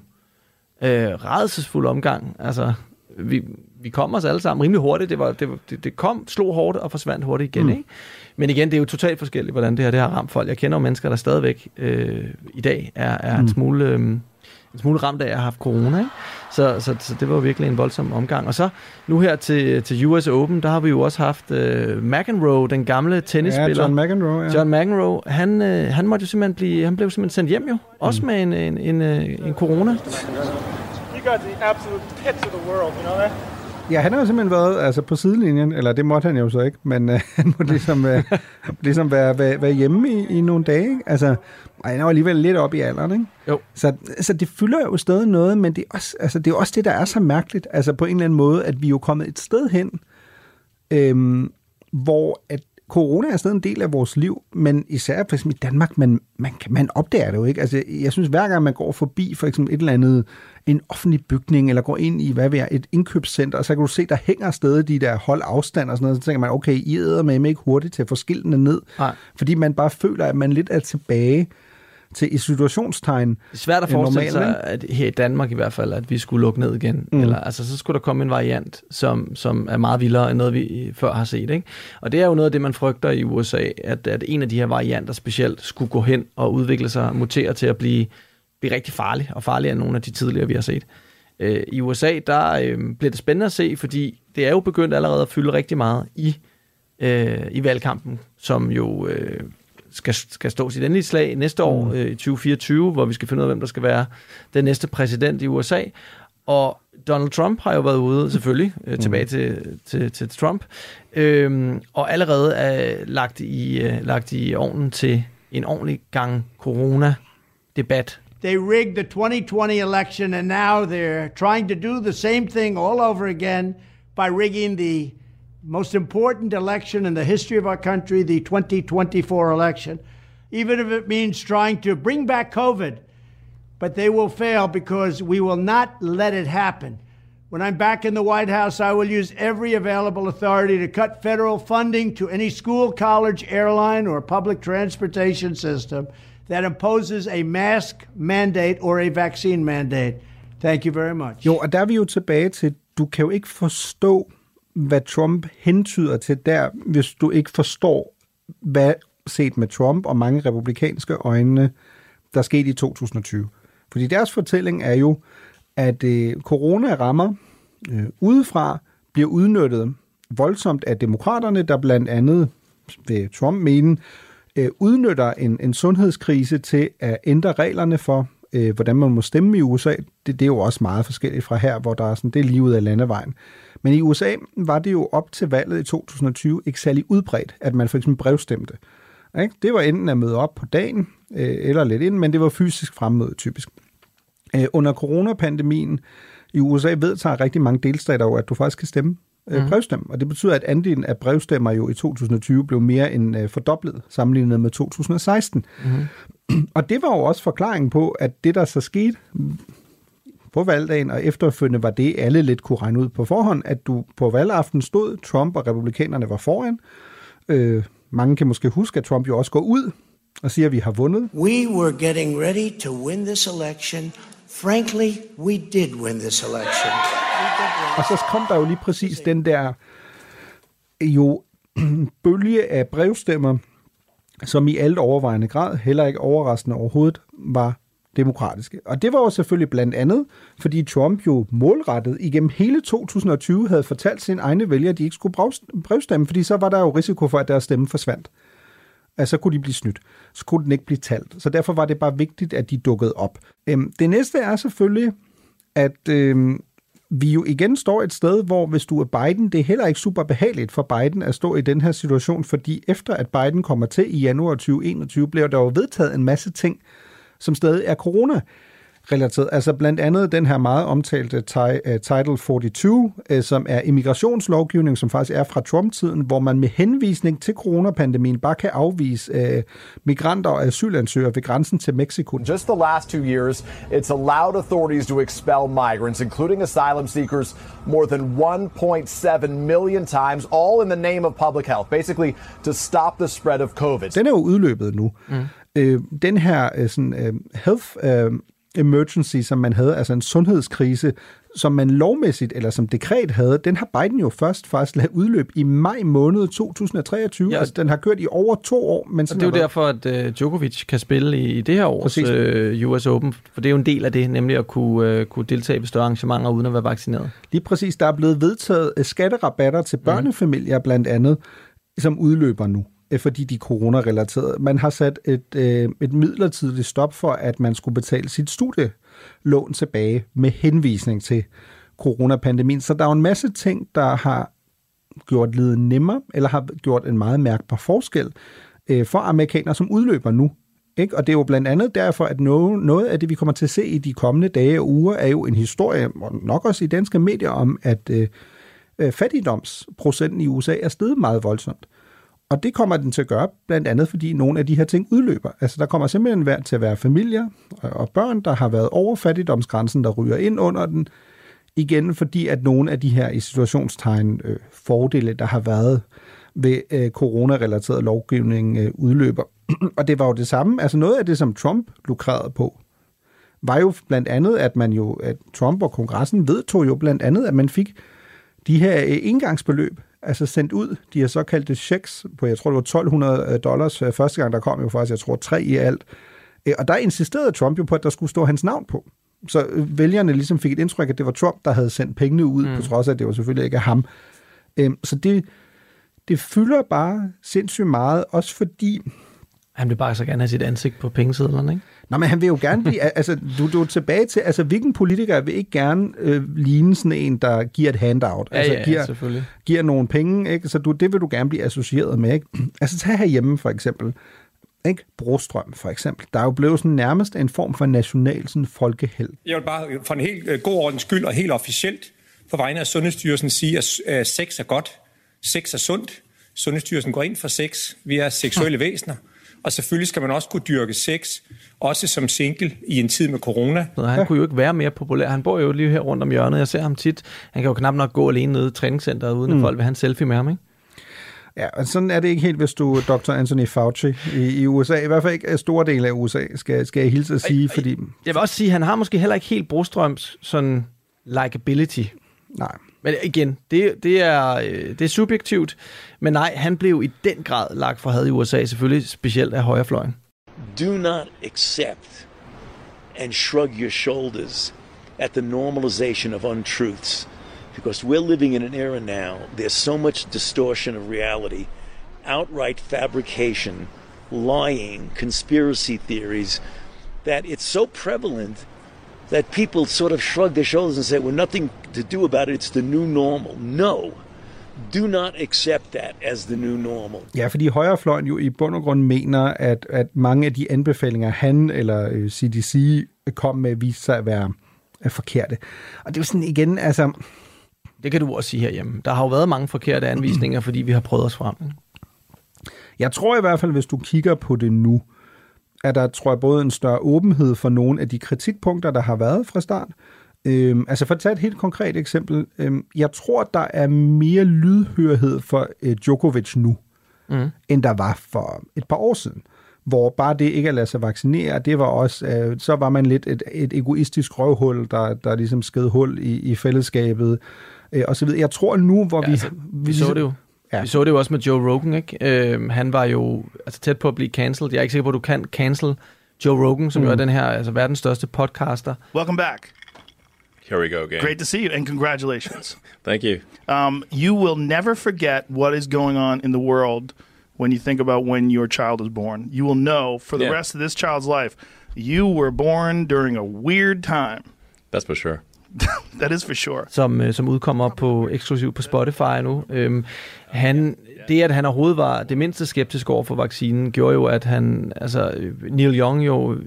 Øh, rædselsfuld omgang. Altså, vi, vi kom os alle sammen rimelig hurtigt. Det, var, det, det, det kom, slog hårdt og forsvandt hurtigt igen. Mm. Ikke? Men igen, det er jo totalt forskelligt, hvordan det her det har ramt folk. Jeg kender jo mennesker, der stadigvæk øh, i dag er, er Hmm. en smule... Øh, en smule ramt af at have haft corona. Ikke? Så, så, så det var virkelig en voldsom omgang. Og så nu her til, til US Open, der har vi jo også haft øh, McEnroe, den gamle tennisspiller. Ja, John McEnroe, ja. John McEnroe, han, øh, han måtte jo simpelthen blive, han blev simpelthen sendt hjem jo. Også Mm. med en, en, en, øh, en corona. You got the absolute pits of the world, you know that? Ja, han har jo simpelthen været altså, på sidelinjen, eller det måtte han jo så ikke, men øh, (laughs) han må ligesom, øh, ligesom være, være, være hjemme i, i nogle dage. Ikke? Altså, og han er jo alligevel lidt op i alderen, ikke? Jo. Så, så det fylder jo stadig noget, men det er, også, altså, det er også det, der er så mærkeligt, altså på en eller anden måde, at vi er jo kommet et sted hen, øhm, hvor at corona er stadig en del af vores liv, men især for eksempel i Danmark, man, man, man opdager det jo ikke. Altså, jeg synes, hver gang man går forbi for eksempel et eller andet, en offentlig bygning, eller går ind i, hvad ved jeg, et indkøbscenter, så kan du se, der hænger stadig de der hold afstand og sådan noget, så tænker man, okay, I æder med ikke hurtigt til at få skiltene ned, Nej. fordi man bare føler, at man lidt er tilbage til i situationstegn. Det er svært at øh, forestille normalt, sig, at her i Danmark i hvert fald, at vi skulle lukke ned igen. Mm. Eller, altså, så skulle der komme en variant, som, som er meget vildere end noget, vi før har set. Ikke? Og det er jo noget af det, man frygter i USA, at, at en af de her varianter specielt skulle gå hen og udvikle sig mutere til at blive, blive rigtig farlig, og farligere end nogle af de tidligere, vi har set. Øh, I USA, der øh, bliver det spændende at se, fordi det er jo begyndt allerede at fylde rigtig meget i, øh, i valgkampen, som jo øh, skal, skal stå sit endelige slag næste år Mm. øh, i 2024, hvor vi skal finde ud af, hvem der skal være den næste præsident i USA. Og Donald Trump har jo været ude, selvfølgelig, øh, tilbage til, til, til Trump, øhm, og allerede er lagt i, øh, lagt i ovnen til en ordentlig gang corona-debat. They rigged the 2020 election, and now they're trying to do the same thing all over again by rigging the most important election in the history of our country, the 2024 election, even if it means trying to bring back COVID. But they will fail because we will not let it happen. When I'm back in the White House, I will use every available authority to cut federal funding to any school, college, airline, or public transportation system that imposes a mask mandate or a vaccine mandate. Thank you very much. Jo, og der er vi jo tilbage til, du kan jo ikke forstå, hvad Trump hentyder til der, hvis du ikke forstår, hvad set med Trump og mange republikanske øjne, der skete i 2020. Fordi deres fortælling er jo, at øh, corona rammer øh, udefra, bliver udnyttet voldsomt af demokraterne, der blandt andet, ved Trump mene, øh, udnytter en, en sundhedskrise til at ændre reglerne for, øh, hvordan man må stemme i USA. Det, det er jo også meget forskelligt fra her, hvor der er sådan, det er lige ud af landevejen. Men i USA var det jo op til valget i 2020 ikke særlig udbredt, at man for eksempel brevstemte. Ikke? Det var enten at møde op på dagen, øh, eller lidt ind, men det var fysisk fremmøde typisk. Øh, under coronapandemien i USA vedtager rigtig mange delstater jo, at du faktisk kan stemme øh, Mhm. brevstemme. Og det betyder, at andelen af brevstemmer jo i 2020 blev mere end øh, fordoblet sammenlignet med 2016. Mm-hmm. (clears throat) Og det var jo også forklaringen på, at det, der så skete på valgdagen og efterfølgende, var det, alle lidt kunne regne ud på forhånd, at du på valgaften stod, Trump og republikanerne var foran. Øh, mange kan måske huske, at Trump jo også går ud og siger, at vi har vundet. We were getting ready to win this election. Frankly, we did win this election. Og så kom der jo lige præcis den der jo (clears throat) bølge af brevstemmer, som i alt overvejende grad, heller ikke overraskende overhovedet, var demokratiske. Og det var jo selvfølgelig blandt andet, fordi Trump jo målrettet igennem hele 2020 havde fortalt sine egne vælgere, at de ikke skulle brevstemme, fordi så var der jo risiko for, at deres stemme forsvandt. Altså, så kunne de blive snydt. Så kunne den ikke blive talt. Så derfor var det bare vigtigt, at de dukkede op. Øhm, det næste er selvfølgelig, at øhm, vi jo igen står et sted, hvor hvis du er Biden, det er heller ikke super behageligt for Biden at stå i den her situation, fordi efter at Biden kommer til i januar 2021, bliver der jo vedtaget en masse ting, som stadig er corona relateret. Altså blandt andet den her meget omtalte uh, Title 42, uh, som er immigrationslovgivning, som faktisk er fra Trump-tiden, hvor man med henvisning til coronapandemien bare kan afvise uh, migranter og asylansøgere ved grænsen til Mexico. Just the last two years, it's allowed authorities to expel migrants, including asylum seekers, more than 1.7 million times, all in the name of public health, basically to stop the spread of COVID. Den er jo udløbet nu. Mm. Øh, den her øh, sådan, øh, health øh, emergency, som man havde, altså en sundhedskrise, som man lovmæssigt, eller som dekret havde, den har Biden jo først faktisk lavet udløb i maj måned 2023. Ja. Altså, den har kørt i over to år. Men og det er jo været... derfor, at uh, Djokovic kan spille i, i det her års uh, US Open, for det er jo en del af det, nemlig at kunne, uh, kunne deltage ved større arrangementer uden at være vaccineret. Lige præcis. Der er blevet vedtaget skatterabatter til mhm. børnefamilier blandt andet, som udløber nu Øh, fordi de er coronarelaterede. Man har sat et, øh, et midlertidigt stop for, at man skulle betale sit studielån tilbage med henvisning til coronapandemien. Så der er jo en masse ting, der har gjort livet nemmere, eller har gjort en meget mærkbar forskel øh, for amerikanere, som udløber nu. Ikke? Og det er jo blandt andet derfor, at noget, noget af det, vi kommer til at se i de kommende dage og uger, er jo en historie, og nok også i danske medier, om at øh, øh fattigdomsprocenten i USA er steget meget voldsomt. Og det kommer den til at gøre, blandt andet fordi nogle af de her ting udløber. Altså der kommer simpelthen til at være familier og børn, der har været over fattigdomsgrænsen, der ryger ind under den, igen fordi at nogle af de her i situationstegn øh, fordele, der har været ved øh, coronarelateret lovgivning, øh, udløber. (clears throat) og det var jo det samme, altså noget af det, som Trump lukrerede på, var jo blandt andet, at man jo, at Trump og kongressen vedtog jo blandt andet, at man fik de her øh, indgangsbeløb altså sendt ud de her såkaldte checks på, jeg tror det var 1200 øh, dollars øh, første gang, der kom jo faktisk, jeg tror tre i alt. Øh, og der insisterede Trump jo på, at der skulle stå hans navn på. Så vælgerne ligesom fik et indtryk, at det var Trump, der havde sendt pengene ud, mm. på trods af, at det var selvfølgelig ikke ham. Så det, det fylder bare sindssygt meget, også fordi... Han vil bare så gerne have sit ansigt på pengesedlerne, ikke? Nå, men han vil jo gerne blive, altså, du, du er tilbage til, altså, hvilken politiker vil ikke gerne øh, ligne sådan en, der giver et handout? Ja, altså, ja, giver, selvfølgelig. Giver nogle penge, ikke? Så du, det vil du gerne blive associeret med, ikke? Altså, tag herhjemme, for eksempel. Ikke? Brostrøm, for eksempel. Der er jo blevet sådan nærmest en form for national sådan, folkeheld. Jeg vil bare for en helt øh, god ordens skyld og helt officielt på vegne af Sundhedsstyrelsen sige, at øh, sex er godt, sex er sundt. Sundhedsstyrelsen går ind for sex. Vi er seksuelle (laughs) væsener. Og selvfølgelig skal man også kunne dyrke sex, også som single i en tid med corona. Han kunne jo ikke være mere populær. Han bor jo lige her rundt om hjørnet. Jeg ser ham tit. Han kan jo knap nok gå alene nede i træningscenteret, uden at mm. folk vil have en selfie med ham, ikke? Ja, og sådan er det ikke helt, hvis du er Dr. Anthony Fauci i, i USA. I hvert fald ikke store dele af USA, skal, skal jeg hilse at sige, ej, fordi... Jeg vil også sige, at han har måske heller ikke helt Brostrøms sådan likability. Nej. Men igen, det, det, er, øh, det er subjektivt. Men nej, han blev i den grad lagt for had i USA, selvfølgelig specielt af højrefløjen. Do not accept and shrug your shoulders at the normalization of untruths. Because we're living in an era now, there's so much distortion of reality, outright fabrication, lying, conspiracy theories, that it's so prevalent that people sort of shrug their shoulders and say, well, nothing to do about it, it's the new normal. No. Do not accept that as the new normal. Ja, fordi højrefløjen jo i bund og grund mener, at, at mange af de anbefalinger, han eller CDC øh, kom med, viste sig at være er forkerte. Og det er jo sådan igen, altså... Det kan du også sige herhjemme. Der har jo været mange forkerte anvisninger, fordi vi har prøvet os frem. Jeg tror i hvert fald, hvis du kigger på det nu, er der, tror jeg, både en større åbenhed for nogle af de kritikpunkter, der har været fra start. Øhm, altså for at tage et helt konkret eksempel. Øhm, jeg tror, der er mere lydhørhed for øh, Djokovic nu, mm. end der var for et par år siden. Hvor bare det ikke at lade sig vaccinere, det var også, øh, så var man lidt et, et egoistisk røvhul, der, der ligesom sked hul i, i fællesskabet, øh, og så videre. Jeg tror nu, hvor ja, vi... Altså, vi så det jo. Ja. Vi så det jo også med Joe Rogan, ikke? Øh, han var jo altså, tæt på at blive cancelled. Jeg er ikke sikker på, at du kan cancel Joe Rogan, som mm. jo er den her altså, verdens største podcaster. Welcome back. Here we go again. Great to see you, and congratulations. (laughs) Thank you. Um, you will never forget what is going on in the world when you think about when your child is born. You will know for the yeah. rest of this child's life, you were born during a weird time. That's for sure. (laughs) that is for sure. som, øh, som udkommer på eksklusivt på Spotify nu. Øhm, han, det, at han overhovedet var det mindste skeptisk over for vaccinen, gjorde jo, at han, altså Neil Young jo øh,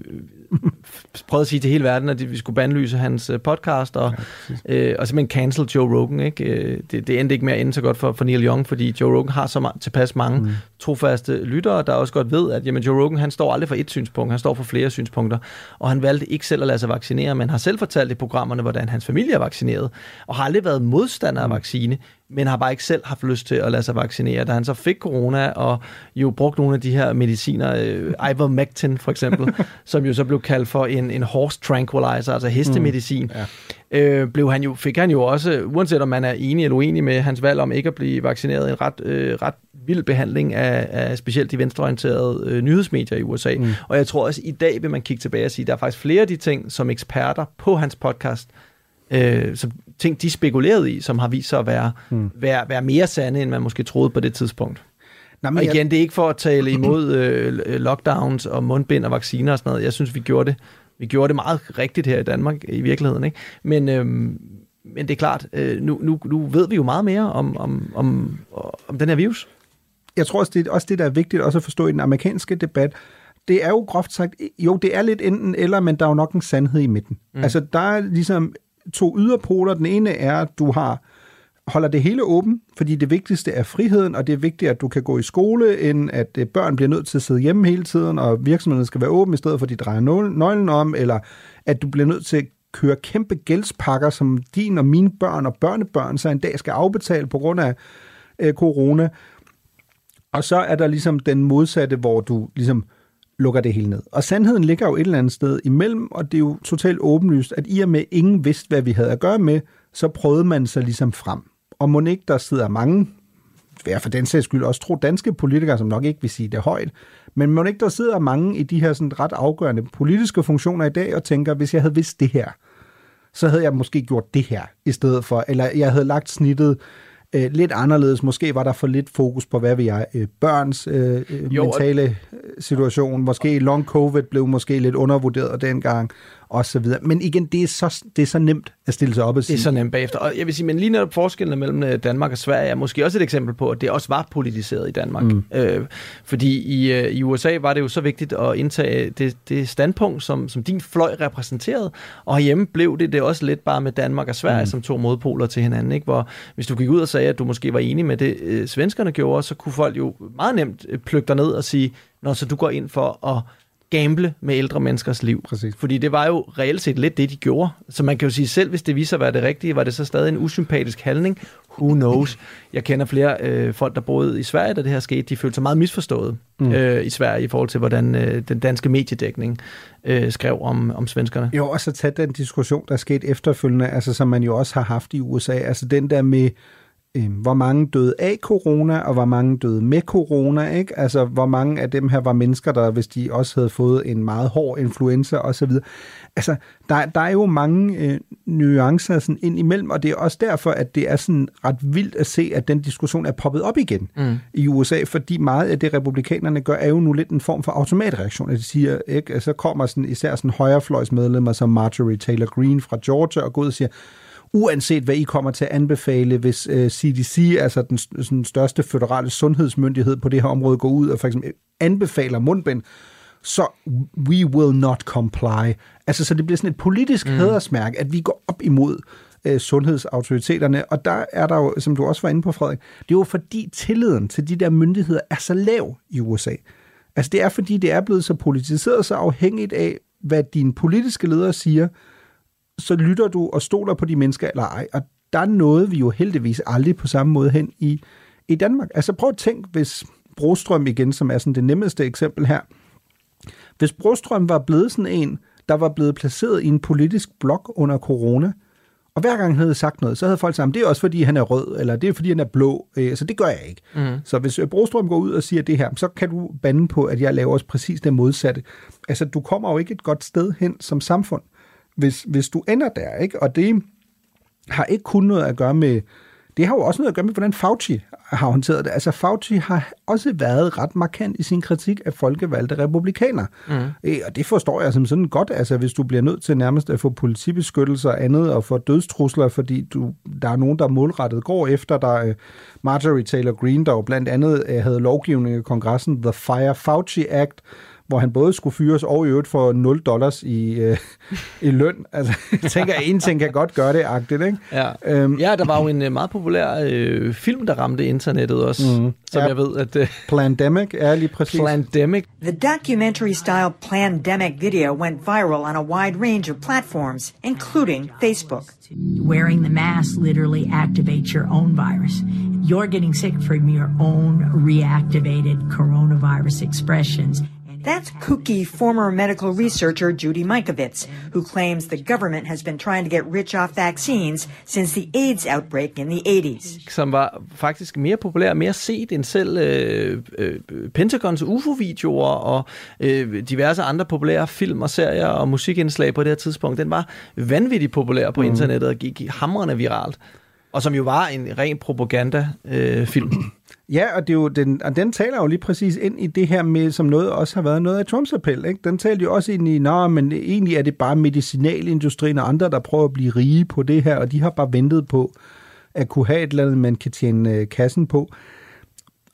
prøvede at sige til hele verden, at vi skulle bandlyse hans øh, podcast, og, ja, øh, og simpelthen cancel Joe Rogan. Ikke? Øh, det, det endte ikke med at ende så godt for, for Neil Young, fordi Joe Rogan har så ma- tilpas mange mm. trofaste lyttere, der også godt ved, at jamen, Joe Rogan han står aldrig for et synspunkt, han står for flere synspunkter, og han valgte ikke selv at lade sig vaccinere, men har selv fortalt i programmerne, hvordan hans familie er vaccineret, og har aldrig været modstander af vaccine, men har bare ikke selv haft lyst til at lade sig vaccinere. Da han så fik corona, og jo brugte nogle af de her mediciner, øh, ivermectin for eksempel, (laughs) som jo så blev kaldt for en, en horse tranquilizer, altså hestemedicin, mm. ja. øh, blev han jo, fik han jo også, uanset om man er enig eller uenig med hans valg om ikke at blive vaccineret, en ret, øh, ret vild behandling af, af specielt de venstreorienterede øh, nyhedsmedier i USA. Mm. Og jeg tror også, i dag vil man kigge tilbage og sige, at der er faktisk flere af de ting, som eksperter på hans podcast øh, som ting, de spekulerede i, som har vist sig at være, mm. være, være mere sande, end man måske troede på det tidspunkt. Nej, men og igen, jeg... det er ikke for at tale imod øh, lockdowns og mundbind og vacciner og sådan noget. Jeg synes, vi gjorde det, vi gjorde det meget rigtigt her i Danmark i virkeligheden. Ikke? Men, øh, men det er klart, øh, nu, nu, nu ved vi jo meget mere om, om, om, om den her virus. Jeg tror også, det også det, der er vigtigt også at forstå i den amerikanske debat, det er jo groft sagt, jo, det er lidt enten eller, men der er jo nok en sandhed i midten. Mm. Altså, der er ligesom to yderpoler. Den ene er, at du har holder det hele åben, fordi det vigtigste er friheden, og det er vigtigt, at du kan gå i skole, end at øh, børn bliver nødt til at sidde hjemme hele tiden, og virksomheden skal være åben, i stedet for at de drejer nøglen om, eller at du bliver nødt til at køre kæmpe gældspakker, som din og mine børn og børnebørn så en dag skal afbetale på grund af øh, corona. Og så er der ligesom den modsatte, hvor du ligesom lukker det hele ned. Og sandheden ligger jo et eller andet sted imellem, og det er jo totalt åbenlyst, at i og med ingen vidste, hvad vi havde at gøre med, så prøvede man sig ligesom frem. Og må ikke der sidder mange, hver for den sags skyld også tro danske politikere, som nok ikke vil sige det højt, men må ikke der sidder mange i de her sådan ret afgørende politiske funktioner i dag og tænker, hvis jeg havde vidst det her, så havde jeg måske gjort det her i stedet for, eller jeg havde lagt snittet øh, lidt anderledes. Måske var der for lidt fokus på, hvad vi er, øh, børns øh, øh jo, mentale og... situation. Måske long covid blev måske lidt undervurderet dengang og så videre. Men igen, det er, så, det er så nemt at stille sig op og sige. Det er så nemt bagefter. Og jeg vil sige, men lige netop forskellen mellem øh, Danmark og Sverige er måske også et eksempel på, at det også var politiseret i Danmark. Mm. Øh, fordi i, øh, i USA var det jo så vigtigt at indtage det, det standpunkt, som, som din fløj repræsenterede, og hjemme blev det det også lidt bare med Danmark og Sverige mm. som to modpoler til hinanden. Ikke? Hvor hvis du gik ud og sagde, at du måske var enig med det, øh, svenskerne gjorde, så kunne folk jo meget nemt plukke dig ned og sige, når så du går ind for at gamble med ældre menneskers liv. Præcis. Fordi det var jo reelt set lidt det, de gjorde. Så man kan jo sige, selv hvis det viser at være det rigtige, var det så stadig en usympatisk handling. Who knows? Jeg kender flere øh, folk, der boede i Sverige, da det her skete. De følte sig meget misforstået mm. øh, i Sverige i forhold til, hvordan øh, den danske mediedækning øh, skrev om, om svenskerne. Jo, og så tage den diskussion, der er sket efterfølgende, altså som man jo også har haft i USA. Altså den der med øh, hvor mange døde af corona, og hvor mange døde med corona, ikke? Altså, hvor mange af dem her var mennesker, der, hvis de også havde fået en meget hård influenza osv. Altså, der, der er jo mange øh, nuancer sådan ind imellem, og det er også derfor, at det er sådan ret vildt at se, at den diskussion er poppet op igen mm. i USA, fordi meget af det, republikanerne gør, er jo nu lidt en form for automatreaktion, at de siger, ikke? Så kommer sådan, især sådan højrefløjsmedlemmer som Marjorie Taylor Greene fra Georgia og går ud og siger, uanset hvad I kommer til at anbefale, hvis øh, CDC, altså den, den største føderale sundhedsmyndighed på det her område, går ud og for eksempel anbefaler mundbind, så we will not comply. Altså, så det bliver sådan et politisk mm. hædersmærke, at vi går op imod øh, sundhedsautoriteterne, og der er der jo, som du også var inde på, Frederik, det er jo fordi tilliden til de der myndigheder er så lav i USA. Altså, det er fordi, det er blevet så politiseret, så afhængigt af, hvad dine politiske ledere siger, så lytter du og stoler på de mennesker eller ej. Og der er noget, vi jo heldigvis aldrig på samme måde hen i, i Danmark. Altså prøv at tænke, hvis Brostrøm igen, som er sådan det nemmeste eksempel her, hvis Brostrøm var blevet sådan en, der var blevet placeret i en politisk blok under corona, og hver gang han havde sagt noget, så havde folk sagt, det er også fordi, han er rød, eller det er fordi, han er blå, øh, så det gør jeg ikke. Mm. Så hvis Brostrøm går ud og siger det her, så kan du bande på, at jeg laver også præcis det modsatte. Altså, du kommer jo ikke et godt sted hen som samfund hvis, hvis du ender der, ikke? og det har ikke kun noget at gøre med det har jo også noget at gøre med, hvordan Fauci har håndteret det. Altså Fauci har også været ret markant i sin kritik af folkevalgte republikanere. Mm. Øh, og det forstår jeg som sådan godt, altså hvis du bliver nødt til nærmest at få politibeskyttelse og andet, og få dødstrusler, fordi du, der er nogen, der målrettet går efter dig. Marjorie Taylor Greene, der jo blandt andet øh, havde lovgivning i kongressen, The Fire Fauci Act, hvor han både skulle fyres og i øvrigt for 0 dollars i, øh, (laughs) i løn. Altså, jeg tænker, at en ting kan godt gøre det agtigt, ikke? Ja, øhm. ja der var jo en øh, meget populær øh, film, der ramte internettet også, mm. som ja, jeg ved, at... Øh, Plandemic er lige præcis. Plandemic. The documentary-style Plandemic video went viral on a wide range of platforms, including Facebook. Wearing the mask literally activates your own virus. You're getting sick from your own reactivated coronavirus expressions. That's kooky former medical researcher Judy Mikovits, who claims the government has been trying to get rich off vaccines since the AIDS outbreak in the 80s. Som var faktisk mere populær, mere set end selv øh, øh, Pentagons UFO-videoer og øh, diverse andre populære film og serier og musikindslag på det her tidspunkt. Den var vanvittigt populær på mm. internettet og gik hamrende viralt. Og som jo var en ren propagandafilm. Øh, (clears throat) Ja, og, det er jo den, og den taler jo lige præcis ind i det her med, som noget også har været noget af Trumps appel. Ikke? Den taler jo også ind i, nej, men egentlig er det bare medicinalindustrien og andre, der prøver at blive rige på det her, og de har bare ventet på at kunne have et eller andet, man kan tjene øh, kassen på.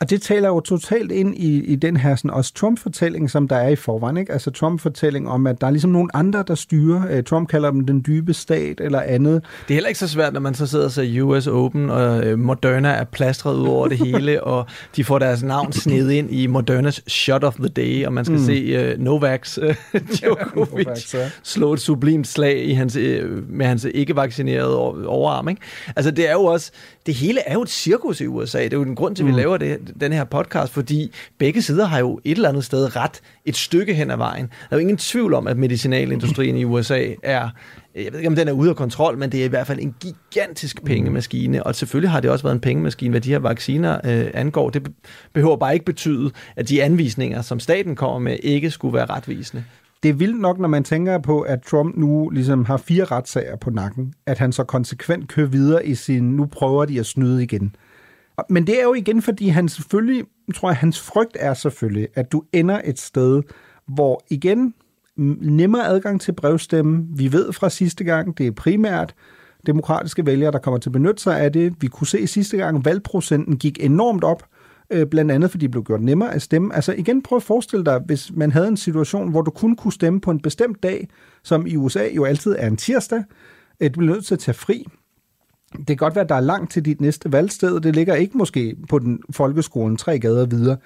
Og det taler jo totalt ind i, i den her sådan, også Trump-fortælling, som der er i forvejen. Ikke? Altså Trump-fortælling om, at der er ligesom nogle andre, der styrer. Uh, Trump kalder dem den dybe stat eller andet. Det er heller ikke så svært, når man så sidder og ser US Open, og uh, Moderna er plastret ud over det (laughs) hele, og de får deres navn sned ind i Modernas Shot of the Day, og man skal mm. se uh, Novaks (laughs) uh, Djokovic Novaks, ja. slå et sublimt slag i hans, uh, med hans ikke-vaccinerede overarm. Ikke? Altså det er jo også, det hele er jo et cirkus i USA. Det er jo en grund til, at vi mm. laver det den her podcast, fordi begge sider har jo et eller andet sted ret et stykke hen ad vejen. Der er jo ingen tvivl om, at medicinalindustrien i USA er, jeg ved ikke om den er ude af kontrol, men det er i hvert fald en gigantisk pengemaskine, og selvfølgelig har det også været en pengemaskine, hvad de her vacciner øh, angår. Det behøver bare ikke betyde, at de anvisninger, som staten kommer med, ikke skulle være retvisende det er vildt nok, når man tænker på, at Trump nu ligesom har fire retssager på nakken, at han så konsekvent kører videre i sin, nu prøver de at snyde igen. Men det er jo igen, fordi han selvfølgelig, tror jeg, hans frygt er selvfølgelig, at du ender et sted, hvor igen, nemmere adgang til brevstemme. Vi ved fra sidste gang, det er primært demokratiske vælgere, der kommer til at benytte sig af det. Vi kunne se sidste gang, valgprocenten gik enormt op, øh, blandt andet fordi det blev gjort nemmere at stemme. Altså igen, prøv at forestille dig, hvis man havde en situation, hvor du kun kunne stemme på en bestemt dag, som i USA jo altid er en tirsdag, at du bliver nødt til at tage fri det kan godt være, at der er langt til dit næste valgsted, det ligger ikke måske på den folkeskolen tre gader videre.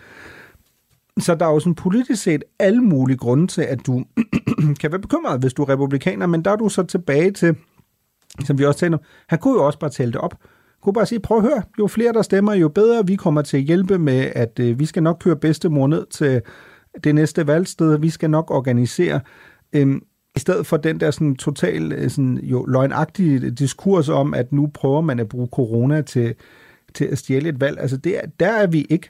Så der er jo sådan politisk set alle mulige grunde til, at du (clears throat) kan være bekymret, hvis du er republikaner, men der er du så tilbage til, som vi også talte om, han kunne jo også bare tælle det op. Han kunne bare sige, prøv at høre, jo flere der stemmer, jo bedre vi kommer til at hjælpe med, at øh, vi skal nok køre bedstemor ned til det næste valgsted, vi skal nok organisere. Øhm, i stedet for den der sådan total øh, sådan, jo, løgnagtige diskurs om, at nu prøver man at bruge corona til, til at stjæle et valg. Altså det, der er vi ikke.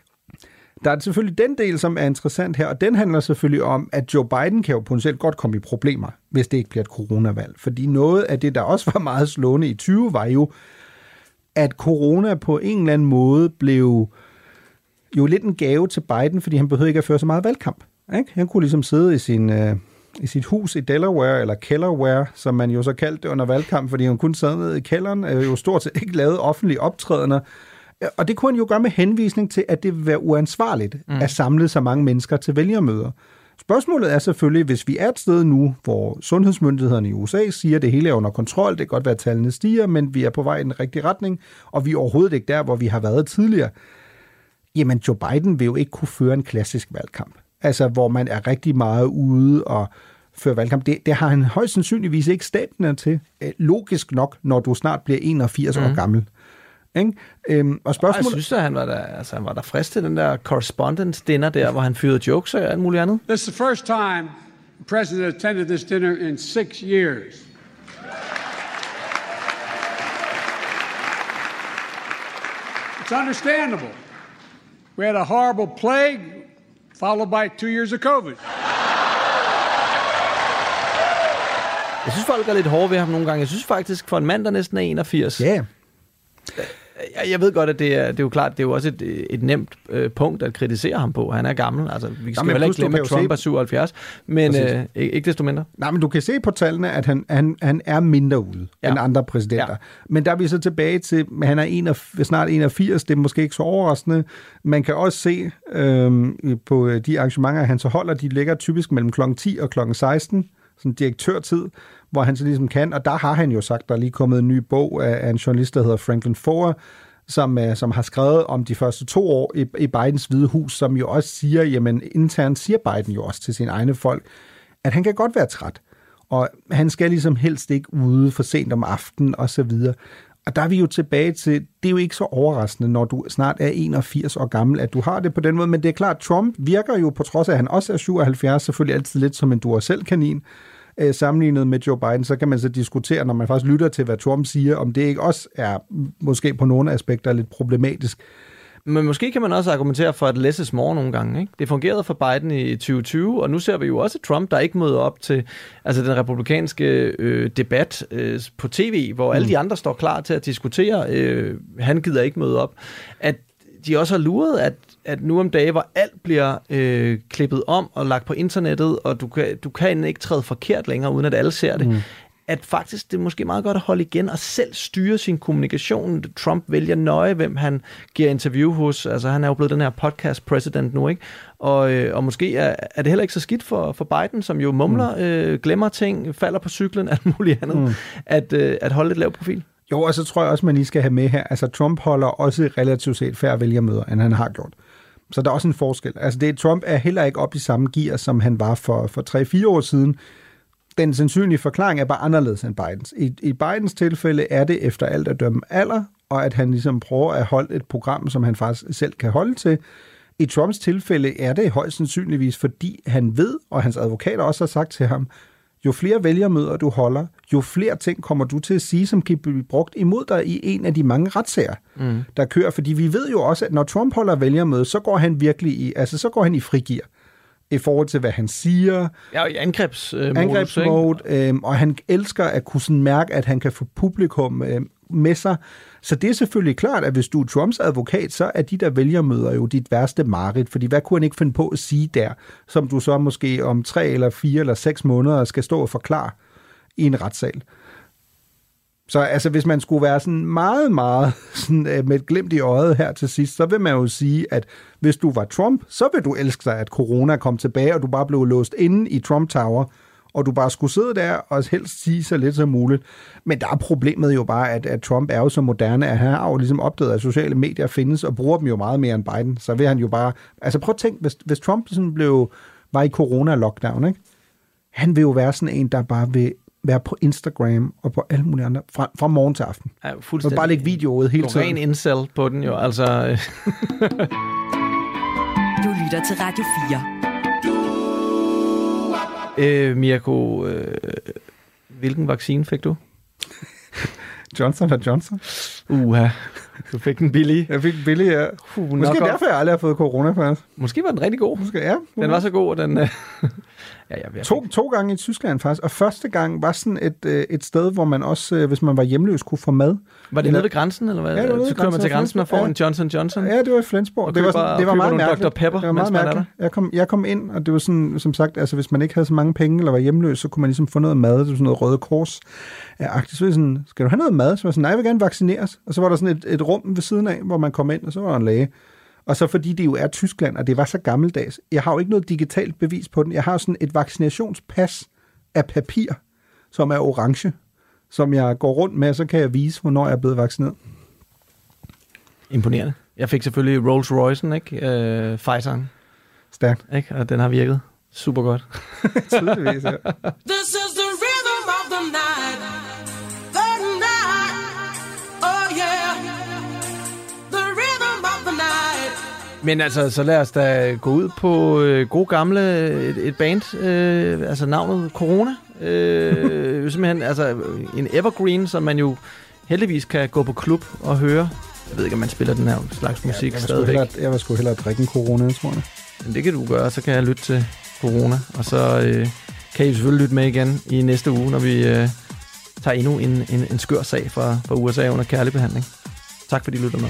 Der er selvfølgelig den del, som er interessant her, og den handler selvfølgelig om, at Joe Biden kan jo potentielt godt komme i problemer, hvis det ikke bliver et coronavalg. Fordi noget af det, der også var meget slående i 20, var jo, at corona på en eller anden måde blev jo lidt en gave til Biden, fordi han behøvede ikke at føre så meget valgkamp. Ikke? Han kunne ligesom sidde i sin, øh, i sit hus i Delaware, eller Kellerware, som man jo så kaldte det under valgkamp, fordi hun kun sad nede i kælderen, øh, jo stort set ikke lavet offentlige optrædener. Og det kunne han jo gøre med henvisning til, at det vil være uansvarligt mm. at samle så mange mennesker til vælgermøder. Spørgsmålet er selvfølgelig, hvis vi er et sted nu, hvor sundhedsmyndighederne i USA siger, at det hele er under kontrol, det kan godt være, at tallene stiger, men vi er på vej i den rigtige retning, og vi er overhovedet ikke der, hvor vi har været tidligere, jamen Joe Biden vil jo ikke kunne føre en klassisk valgkamp altså hvor man er rigtig meget ude og føre valgkamp. Det, det har han højst sandsynligvis ikke staten til. Øh, logisk nok, når du snart bliver 81 mm. år mhm. gammel. Ikke? Øhm, og spørgsmålet... Jeg synes, at han var der, altså, han var der frisk til den der correspondence dinner der, hvor han fyrede jokes og alt muligt andet. This is the first time the president attended this dinner in six years. It's understandable. We had a horrible plague followed by two years of COVID. Jeg synes, folk er lidt hårde ved ham nogle gange. Jeg synes faktisk, for en mand, der næsten er 81, yeah. Jeg, jeg ved godt, at det er, det er jo klart, det er jo også et, et nemt øh, punkt at kritisere ham på. Han er gammel, altså vi skal men heller ikke glemme, at Trump se- er 77, men Præcis. øh, ikke desto mindre. Nej, men du kan se på tallene, at han, han, han er mindre ude ja. end andre præsidenter. Ja. Men der er vi så tilbage til, at han er 81, snart 81, det er måske ikke så overraskende. Man kan også se øhm, på øh, de arrangementer, han så holder, de ligger typisk mellem kl. 10 og kl. 16, sådan direktørtid, hvor han så ligesom kan, og der har han jo sagt, der er lige kommet en ny bog af, af en journalist, der hedder Franklin Foer, som, øh, som har skrevet om de første to år i, i Bidens hvide hus, som jo også siger, jamen internt siger Biden jo også til sine egne folk, at han kan godt være træt, og han skal ligesom helst ikke ude for sent om aftenen og så videre. Og der er vi jo tilbage til, det er jo ikke så overraskende, når du snart er 81 år gammel, at du har det på den måde, men det er klart, Trump virker jo, på trods af, at han også er 77, selvfølgelig altid lidt som en Duracell-kanin, øh, sammenlignet med Joe Biden, så kan man så diskutere, når man faktisk lytter til, hvad Trump siger, om det ikke også er måske på nogle aspekter lidt problematisk. Men måske kan man også argumentere for, at less is more nogle gange. Ikke? Det fungerede for Biden i 2020, og nu ser vi jo også Trump, der ikke møder op til altså den republikanske øh, debat øh, på tv, hvor mm. alle de andre står klar til at diskutere. Øh, han gider ikke møde op. At de også har luret, at, at nu om dage, hvor alt bliver øh, klippet om og lagt på internettet, og du kan, du kan ikke træde forkert længere, uden at alle ser det, mm at faktisk det er måske meget godt at holde igen og selv styre sin kommunikation. Trump vælger nøje, hvem han giver interview hos. Altså han er jo blevet den her podcast president nu, ikke? Og, øh, og måske er, er det heller ikke så skidt for, for Biden, som jo mumler, mm. øh, glemmer ting, falder på cyklen, alt muligt andet, mm. at, øh, at holde et lav profil. Jo, og så tror jeg også, man lige skal have med her, altså Trump holder også relativt set færre vælgermøder, end han har gjort. Så der er også en forskel. Altså det, Trump er heller ikke op i samme gear, som han var for, for 3-4 år siden. Den sandsynlige forklaring er bare anderledes end Bidens. I, I Bidens tilfælde er det efter alt at dømme alder, og at han ligesom prøver at holde et program, som han faktisk selv kan holde til. I Trumps tilfælde er det højst sandsynligvis, fordi han ved, og hans advokater også har sagt til ham, jo flere vælgermøder du holder, jo flere ting kommer du til at sige, som kan blive brugt imod dig i en af de mange retssager, mm. der kører. Fordi vi ved jo også, at når Trump holder vælgermøde, så går han virkelig i, altså så går han i frigir i forhold til, hvad han siger. Ja, i angrebsmode. Angrebsmode, øh, og han elsker at kunne sådan mærke, at han kan få publikum øh, med sig. Så det er selvfølgelig klart, at hvis du er Trumps advokat, så er de der vælgermøder jo dit værste mareridt, fordi hvad kunne han ikke finde på at sige der, som du så måske om tre eller fire eller seks måneder skal stå og forklare i en retssal. Så altså, hvis man skulle være sådan meget, meget (laughs) sådan, øh, med et glimt i øjet her til sidst, så vil man jo sige, at hvis du var Trump, så vil du elske dig, at corona kom tilbage, og du bare blev låst inde i Trump Tower, og du bare skulle sidde der og helst sige så lidt som muligt. Men der er problemet jo bare, at, at Trump er jo så moderne, at han har jo ligesom opdaget, at sociale medier findes, og bruger dem jo meget mere end Biden. Så vil han jo bare... Altså prøv at tænke, hvis, hvis Trump sådan blev, var i corona-lockdown, ikke? han vil jo være sådan en, der bare vil være på Instagram og på alle mulige andre, fra, fra morgen til aften. Ja, fuldstændig. Og bare lægge video ud hele tiden. ren incel på den jo, altså... (laughs) du lytter til Radio 4. Øh, Mirko, øh, hvilken vaccine fik du? (laughs) Johnson og Johnson. Uha, du fik den billige. Jeg fik den billige, ja. Uh, Måske derfor, jeg aldrig har fået corona faktisk. Måske var den rigtig god. Måske, ja. Den var så god, at den... Øh... ja, ja, to, to gange i Tyskland faktisk, og første gang var sådan et, øh, et sted, hvor man også, hvis man var hjemløs, kunne få mad. Var det eller... nede ved grænsen, eller hvad? Ja, det var så kører man til grænsen og får ja. en Johnson Johnson? Ja, det var i Flensborg. Det var, sådan, det var meget mærkeligt. Dr. Pepper, det var meget mærkeligt. Jeg kom, jeg kom ind, og det var sådan, som sagt, altså hvis man ikke havde så mange penge, eller var hjemløs, så kunne man ligesom få noget mad, det var sådan noget røde kors. Ja, så var sådan, skal du have noget mad? Så var jeg sådan, nej, jeg vil gerne vaccineres. Og så var der sådan et, et rum ved siden af, hvor man kom ind, og så var der en læge. Og så fordi det jo er Tyskland, og det var så gammeldags, jeg har jo ikke noget digitalt bevis på den. Jeg har sådan et vaccinationspas af papir, som er orange, som jeg går rundt med, og så kan jeg vise, hvornår jeg er blevet vaccineret. Imponerende. Jeg fik selvfølgelig Rolls Royce'en, ikke? Øh, Pfizer'en. Stærkt. Ikke? Og den har virket super godt. (laughs) Tydeligvis, ja. This is the rhythm of the night. Men altså, så lad os da gå ud på øh, gode gamle et, et band, øh, altså navnet Corona. Øh, (laughs) simpelthen altså en evergreen, som man jo heldigvis kan gå på klub og høre. Jeg ved ikke, om man spiller den her slags musik ja, jeg stadigvæk. Hellere, jeg vil sgu hellere drikke en Corona, tror jeg. Men det kan du gøre, så kan jeg lytte til Corona. Og så øh, kan I selvfølgelig lytte med igen i næste uge, når vi øh, tager endnu en, en, en skør sag fra, fra USA under kærlig behandling. Tak fordi I lytter med.